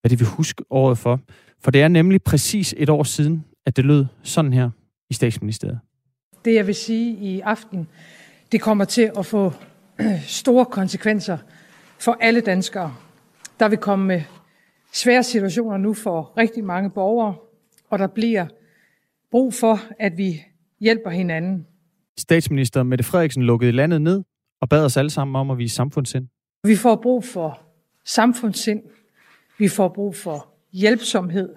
hvad de vil huske året for. For det er nemlig præcis et år siden, at det lød sådan her i statsministeriet. Det jeg vil sige i aften, det kommer til at få store konsekvenser for alle danskere. Der vil komme svære situationer nu for rigtig mange borgere, og der bliver brug for, at vi hjælper hinanden. Statsminister Mette Frederiksen lukkede landet ned og bad os alle sammen om at vise samfundssind. Vi får brug for samfundssind. Vi får brug for hjælpsomhed.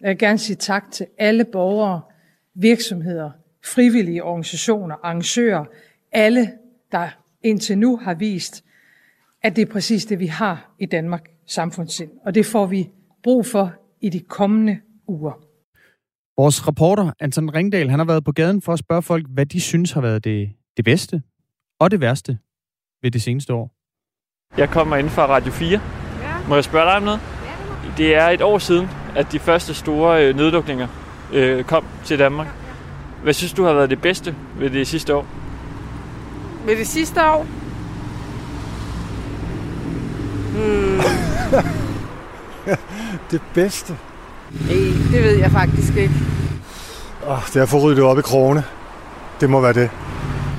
Jeg vil gerne sige tak til alle borgere, virksomheder, frivillige organisationer, arrangører, alle, der indtil nu har vist, at det er præcis det, vi har i Danmark, samfundssind. Og det får vi brug for i de kommende uger. Vores reporter, Anton Ringdal, han har været på gaden for at spørge folk, hvad de synes har været det, det bedste og det værste ved det seneste år. Jeg kommer ind fra Radio 4. Ja. Må jeg spørge dig om noget? Ja, det er et år siden, at de første store øh, nedlukninger øh, kom til Danmark. Hvad synes du har været det bedste ved det sidste år? Ved det sidste år? Hmm. det bedste? Nej, det ved jeg faktisk ikke. Oh, det er at få ryddet op i krone. Det må være det.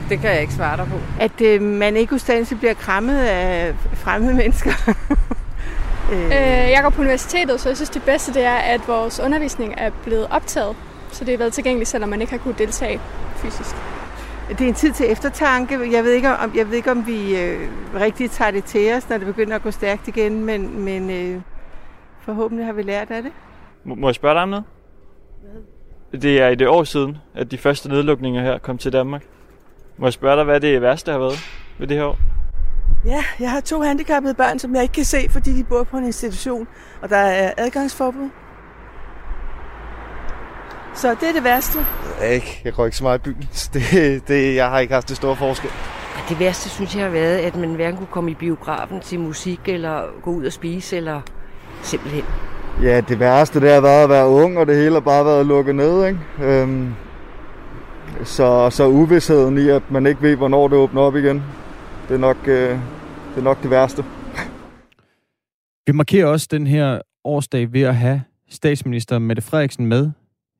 Det kan jeg ikke svare dig på. At øh, man ikke ustandsligt bliver krammet af fremmede mennesker. øh. Øh, jeg går på universitetet, så jeg synes det bedste det er, at vores undervisning er blevet optaget. Så det har været tilgængeligt, selvom man ikke har kunnet deltage fysisk. Det er en tid til eftertanke. Jeg ved ikke, om, jeg ved ikke, om vi øh, rigtig tager det til os, når det begynder at gå stærkt igen, men, men øh, forhåbentlig har vi lært af det. må jeg spørge dig om noget? Hvad? Det er i det år siden, at de første nedlukninger her kom til Danmark. Må jeg spørge dig, hvad det værste har været ved det her år? Ja, jeg har to handicappede børn, som jeg ikke kan se, fordi de bor på en institution, og der er adgangsforbud. Så det er det værste. Jeg, ikke. jeg går ikke så meget i byen. Det, det, jeg har ikke haft det store forskel. Det værste synes jeg har været, at man hverken kunne komme i biografen til musik, eller gå ud og spise, eller simpelthen. Ja, det værste det har været at være ung, og det hele har bare været lukket ned. Ikke? Øhm, så, så uvidsheden i, at man ikke ved, hvornår det åbner op igen, det er nok, øh, det, er nok det værste. Vi markerer også den her årsdag ved at have statsminister Mette Frederiksen med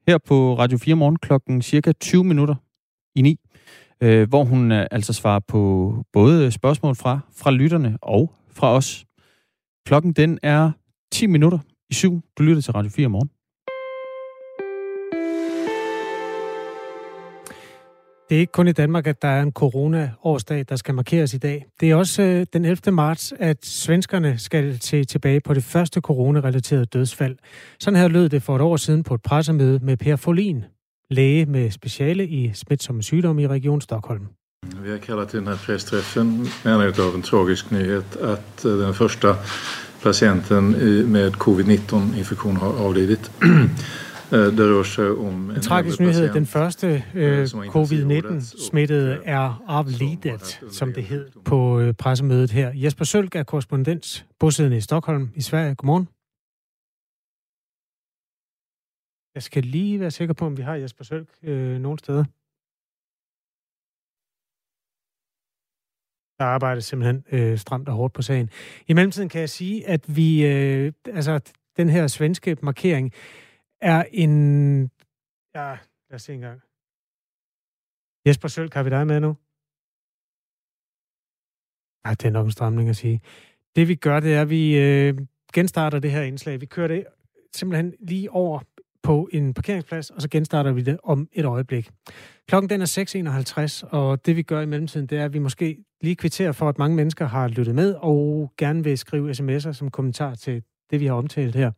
her på Radio 4 morgen klokken cirka 20 minutter i 9, øh, hvor hun øh, altså svarer på både spørgsmål fra, fra lytterne og fra os. Klokken den er 10 minutter i 7. Du lytter til Radio 4 morgen. Det er ikke kun i Danmark, at der er en corona-årsdag, der skal markeres i dag. Det er også øh, den 11. marts, at svenskerne skal se tilbage på det første corona-relaterede dødsfald. Sådan her lød det for et år siden på et pressemøde med Per Folin, læge med speciale i smitsomme sygdomme i Region Stockholm. Vi har kallat till den här pressträffen med anledning av en tragisk nyhet att øh, den första patienten øh, med covid-19-infektion har avlidit. Øh, det rör sig om en tragisk nyhed. Den første øh, covid-19-smittede er aflidet, som det hed på øh, pressemødet her. Jesper Sølk er korrespondent, bosiddende i Stockholm i Sverige. Godmorgen. Jeg skal lige være sikker på, om vi har Jesper Sølk øh, nogle steder. Der arbejdes simpelthen øh, stramt og hårdt på sagen. I mellemtiden kan jeg sige, at vi, øh, altså den her svenske markering, er en... Ja, lad os se en gang. Jesper Sølk, har vi dig med nu? Ej, det er nok en stramning at sige. Det vi gør, det er, at vi øh, genstarter det her indslag. Vi kører det simpelthen lige over på en parkeringsplads, og så genstarter vi det om et øjeblik. Klokken den er 6.51, og det vi gør i mellemtiden, det er, at vi måske lige kvitterer for, at mange mennesker har lyttet med, og gerne vil skrive sms'er som kommentar til det, vi har omtalt her.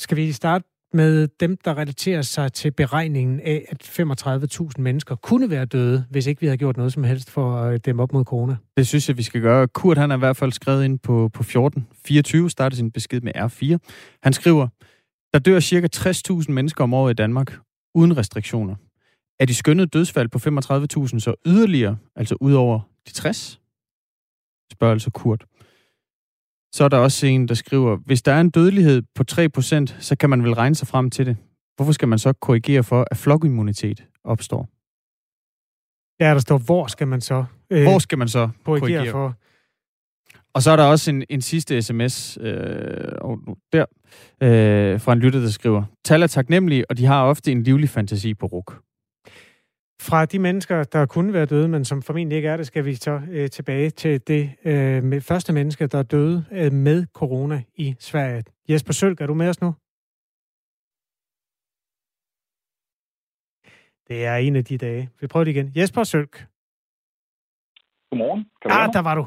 Skal vi starte med dem, der relaterer sig til beregningen af, at 35.000 mennesker kunne være døde, hvis ikke vi havde gjort noget som helst for at øh, dæmme op mod corona? Det synes jeg, vi skal gøre. Kurt han er i hvert fald skrevet ind på, på 14. 24, starter sin besked med R4. Han skriver, der dør cirka 60.000 mennesker om året i Danmark, uden restriktioner. Er de skønnede dødsfald på 35.000 så yderligere, altså ud over de 60? Spørger altså Kurt. Så er der også en, der skriver, hvis der er en dødelighed på 3%, så kan man vel regne sig frem til det. Hvorfor skal man så korrigere for, at flokimmunitet opstår? Ja, der står, hvor skal man så øh, Hvor skal man så korrigere, korrigere for? Og så er der også en, en sidste sms øh, der øh, fra en lytter, der skriver, Tal er taknemmelige, og de har ofte en livlig fantasi på ruk. Fra de mennesker, der kunne være døde, men som formentlig ikke er det, skal vi så øh, tilbage til det øh, med første menneske, der er døde øh, med corona i Sverige. Jesper Sølk, er du med os nu? Det er en af de dage. Vi prøver det igen. Jesper Sølk. Godmorgen. Kan ah, der var du.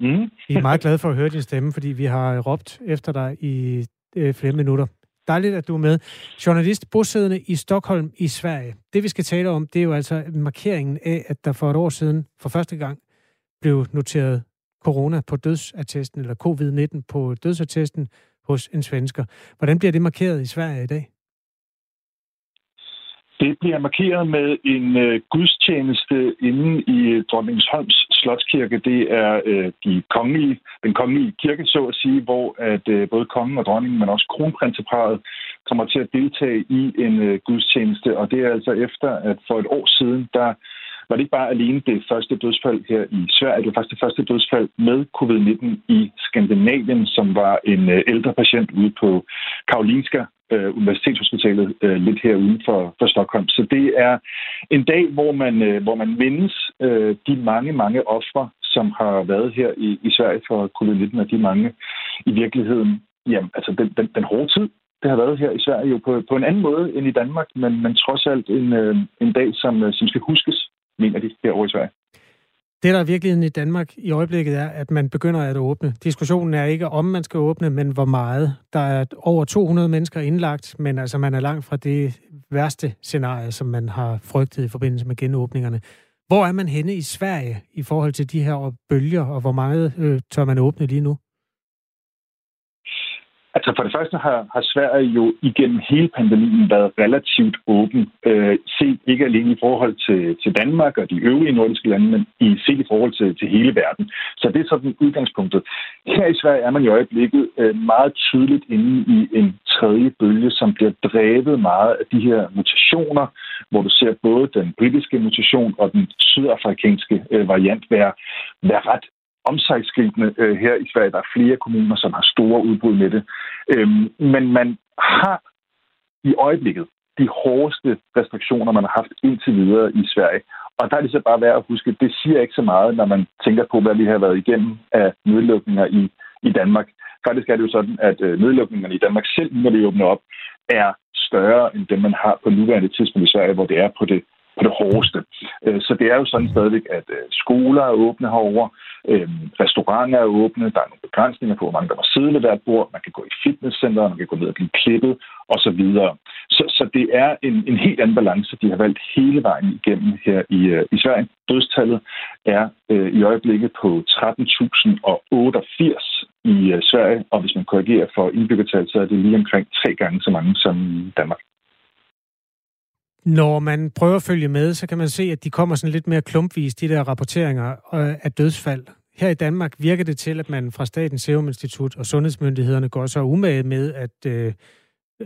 Mm. Vi er meget glade for at høre din stemme, fordi vi har råbt efter dig i øh, flere minutter. Dejligt, at du er med. Journalist bosiddende i Stockholm i Sverige. Det, vi skal tale om, det er jo altså markeringen af, at der for et år siden for første gang blev noteret corona på dødsattesten, eller covid-19 på dødsattesten hos en svensker. Hvordan bliver det markeret i Sverige i dag? Det bliver markeret med en øh, gudstjeneste inde i øh, Dronningsholms Slotskirke. Det er øh, de kongelige, den kongelige kirke, så at sige, hvor at øh, både kongen og dronningen, men også kronprinseparet kommer til at deltage i en øh, gudstjeneste. Og det er altså efter, at for et år siden, der var det ikke bare alene det første dødsfald her i Sverige, det var faktisk det første dødsfald med covid-19 i Skandinavien, som var en øh, ældre patient ude på Karolinska øh, Universitetshospitalet øh, lidt her uden for, for Stockholm. Så det er en dag, hvor man, øh, hvor man mindes øh, de mange, mange ofre, som har været her i, i Sverige for covid-19, og de mange i virkeligheden, jamen, altså den, den, den hårde tid, det har været her i Sverige jo på, på en anden måde end i Danmark, men, men trods alt en, øh, en dag, som, øh, som skal huskes, mener de derovre i Sverige. Det, der er virkeligheden i Danmark i øjeblikket, er, at man begynder at åbne. Diskussionen er ikke, om man skal åbne, men hvor meget. Der er over 200 mennesker indlagt, men altså man er langt fra det værste scenarie, som man har frygtet i forbindelse med genåbningerne. Hvor er man henne i Sverige i forhold til de her bølger, og hvor meget øh, tør man åbne lige nu? Altså for det første har, har Sverige jo igennem hele pandemien været relativt åben. Øh, set ikke alene i forhold til, til Danmark og de øvrige nordiske lande, men i set i forhold til, til hele verden. Så det er sådan udgangspunktet. Her i Sverige er man i øjeblikket øh, meget tydeligt inde i en tredje bølge, som bliver drevet meget af de her mutationer, hvor du ser både den britiske mutation og den sydafrikanske øh, variant være, være ret omsagsgribende øh, her i Sverige. Der er flere kommuner, som har store udbrud med det. Øhm, men man har i øjeblikket de hårdeste restriktioner, man har haft indtil videre i Sverige. Og der er det så bare værd at huske, det siger ikke så meget, når man tænker på, hvad vi har været igennem af nedlukninger i, i Danmark. Faktisk er det jo sådan, at øh, nedlukningerne i Danmark selv, når de åbner op, er større end dem, man har på nuværende tidspunkt i Sverige, hvor det er på det på det hårdeste. Øh, så det er jo sådan stadigvæk, at øh, skoler er åbne herover, øh, restauranter er åbne, der er nogle begrænsninger på, hvor mange der må sidde ved hvert bord, man kan gå i fitnesscenter, man kan gå ned og blive klippet osv. Så, så det er en, en helt anden balance, de har valgt hele vejen igennem her i, i Sverige. Dødstallet er øh, i øjeblikket på 13.088 i øh, Sverige, og hvis man korrigerer for indbyggertal, så er det lige omkring tre gange så mange som Danmark. Når man prøver at følge med, så kan man se, at de kommer sådan lidt mere klumpvis, de der rapporteringer øh, af dødsfald. Her i Danmark virker det til, at man fra Statens Serum Institut og sundhedsmyndighederne går så umage med at øh,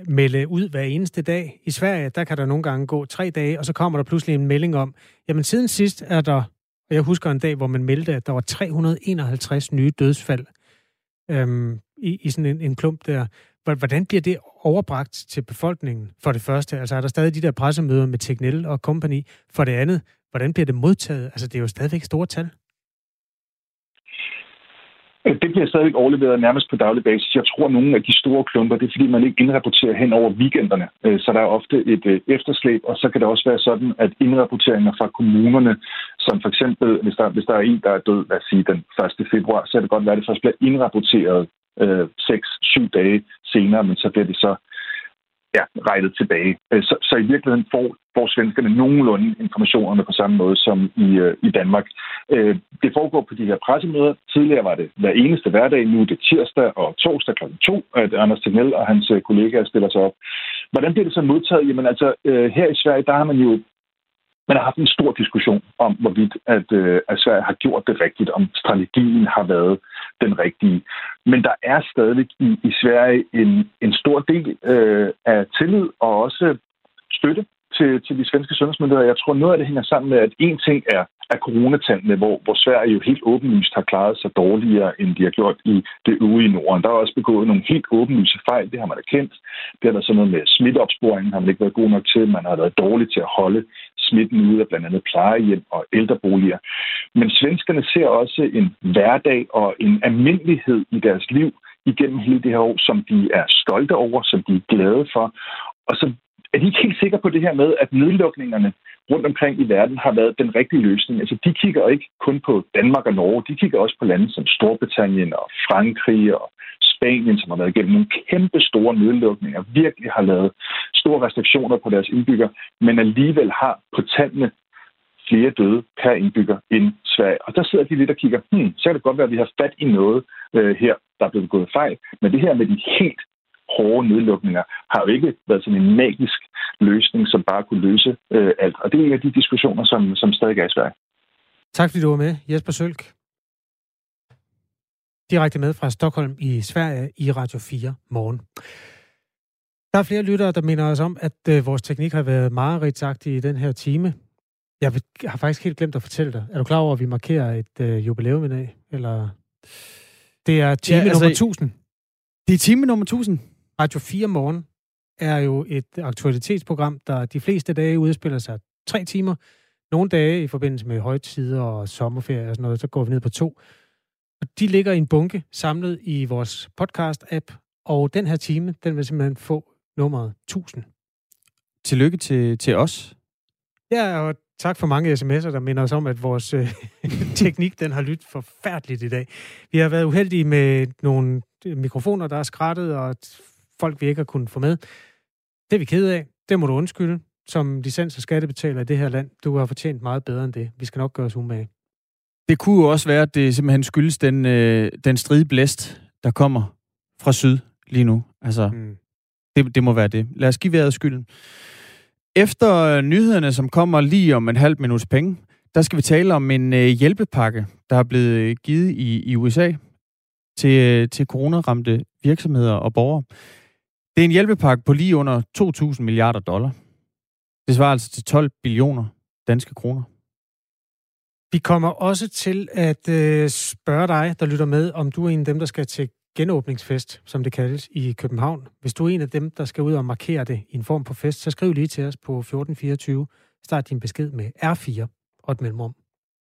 melde ud hver eneste dag. I Sverige, der kan der nogle gange gå tre dage, og så kommer der pludselig en melding om, jamen siden sidst er der, og jeg husker en dag, hvor man meldte, at der var 351 nye dødsfald øhm, i, i sådan en, en klump der. Hvordan bliver det overbragt til befolkningen, for det første? Altså er der stadig de der pressemøder med Teknel og company? For det andet, hvordan bliver det modtaget? Altså det er jo stadigvæk store tal. Det bliver stadigvæk overleveret nærmest på daglig basis. Jeg tror, at nogle af de store klumper, det er fordi, man ikke indrapporterer hen over weekenderne. Øh, så der er ofte et øh, efterslæb, og så kan det også være sådan, at indrapporteringer fra kommunerne, som for eksempel, hvis der, hvis der er en, der er død, lad os sige, den 1. februar, så er det godt være, at det først bliver indrapporteret øh, 6-7 dage senere, men så bliver det så ja, rettet tilbage. Øh, så, så i virkeligheden får, får svenskerne nogenlunde informationerne på samme måde som i, øh, i Danmark. Øh, det foregår på de her pressemøder. Tidligere var det hver eneste hverdag, nu er det tirsdag og torsdag kl. 2, at Anders Tegnell og hans øh, kollegaer stiller sig op. Hvordan bliver det så modtaget? Jamen altså, øh, her i Sverige, der har man jo man har haft en stor diskussion om, hvorvidt at, øh, at Sverige har gjort det rigtigt, om strategien har været den rigtige. Men der er stadig i, i Sverige en, en stor del øh, af tillid og også støtte til, til de svenske sundhedsmyndigheder. Jeg tror, noget af det hænger sammen med, at en ting er, er coronatallene, hvor, hvor Sverige jo helt åbenlyst har klaret sig dårligere, end de har gjort i det øvrige Norden. Der er også begået nogle helt åbenlyse fejl, det har man erkendt. Det er der sådan noget med smitteopsporingen, har man ikke været god nok til. Man har været dårlig til at holde smitten ud af blandt andet plejehjem og ældreboliger. Men svenskerne ser også en hverdag og en almindelighed i deres liv igennem hele det her år, som de er stolte over, som de er glade for. Og så er de ikke helt sikre på det her med, at nedlukningerne rundt omkring i verden har været den rigtige løsning. Altså, de kigger ikke kun på Danmark og Norge, de kigger også på lande som Storbritannien og Frankrig og Spanien, som har været igennem nogle kæmpe store nedlukninger, virkelig har lavet store restriktioner på deres indbygger, men alligevel har på tallene flere døde per indbygger end Sverige. Og der sidder de lidt og kigger, hmm, så kan det godt være, at vi har fat i noget øh, her, der er blevet gået fejl. Men det her med de helt hårde nedlukninger har jo ikke været sådan en magisk løsning, som bare kunne løse øh, alt. Og det er en af de diskussioner, som, som stadig er i Sverige. Tak fordi du var med, Jesper Sølk. Direkte med fra Stockholm i Sverige i Radio 4 morgen. Der er flere lyttere, der minder os om, at øh, vores teknik har været meget rigtsagtig i den her time. Jeg har faktisk helt glemt at fortælle dig. Er du klar over, at vi markerer et øh, jubilæum i dag? Eller... Det er time ja, altså, nummer 1000. Det er time nummer 1000? Radio 4 Morgen er jo et aktualitetsprogram, der de fleste dage udspiller sig tre timer. Nogle dage i forbindelse med højtider og sommerferie og sådan noget, så går vi ned på to. Og de ligger i en bunke samlet i vores podcast-app, og den her time, den vil simpelthen få nummeret 1000. Tillykke til, til os. Ja, og tak for mange sms'er, der minder os om, at vores øh, teknik, den har lyttet forfærdeligt i dag. Vi har været uheldige med nogle mikrofoner, der er skrættet, og folk, vi ikke har kunnet få med. Det er vi ked af. Det må du undskylde som licens- og skattebetaler i det her land. Du har fortjent meget bedre end det. Vi skal nok gøre os umage. Det kunne jo også være, at det simpelthen skyldes den, øh, den stridblæst, der kommer fra syd lige nu. Altså, mm. det, det må være det. Lad os give vejret skylden. Efter nyhederne, som kommer lige om en halv minuts penge, der skal vi tale om en øh, hjælpepakke, der er blevet givet i, i USA til, øh, til coronaramte virksomheder og borgere. Det er en hjælpepakke på lige under 2.000 milliarder dollar. Det svarer altså til 12 billioner danske kroner. Vi kommer også til at øh, spørge dig, der lytter med, om du er en af dem, der skal til genåbningsfest, som det kaldes, i København. Hvis du er en af dem, der skal ud og markere det i en form på fest, så skriv lige til os på 1424. Start din besked med R4 og et mellemrum.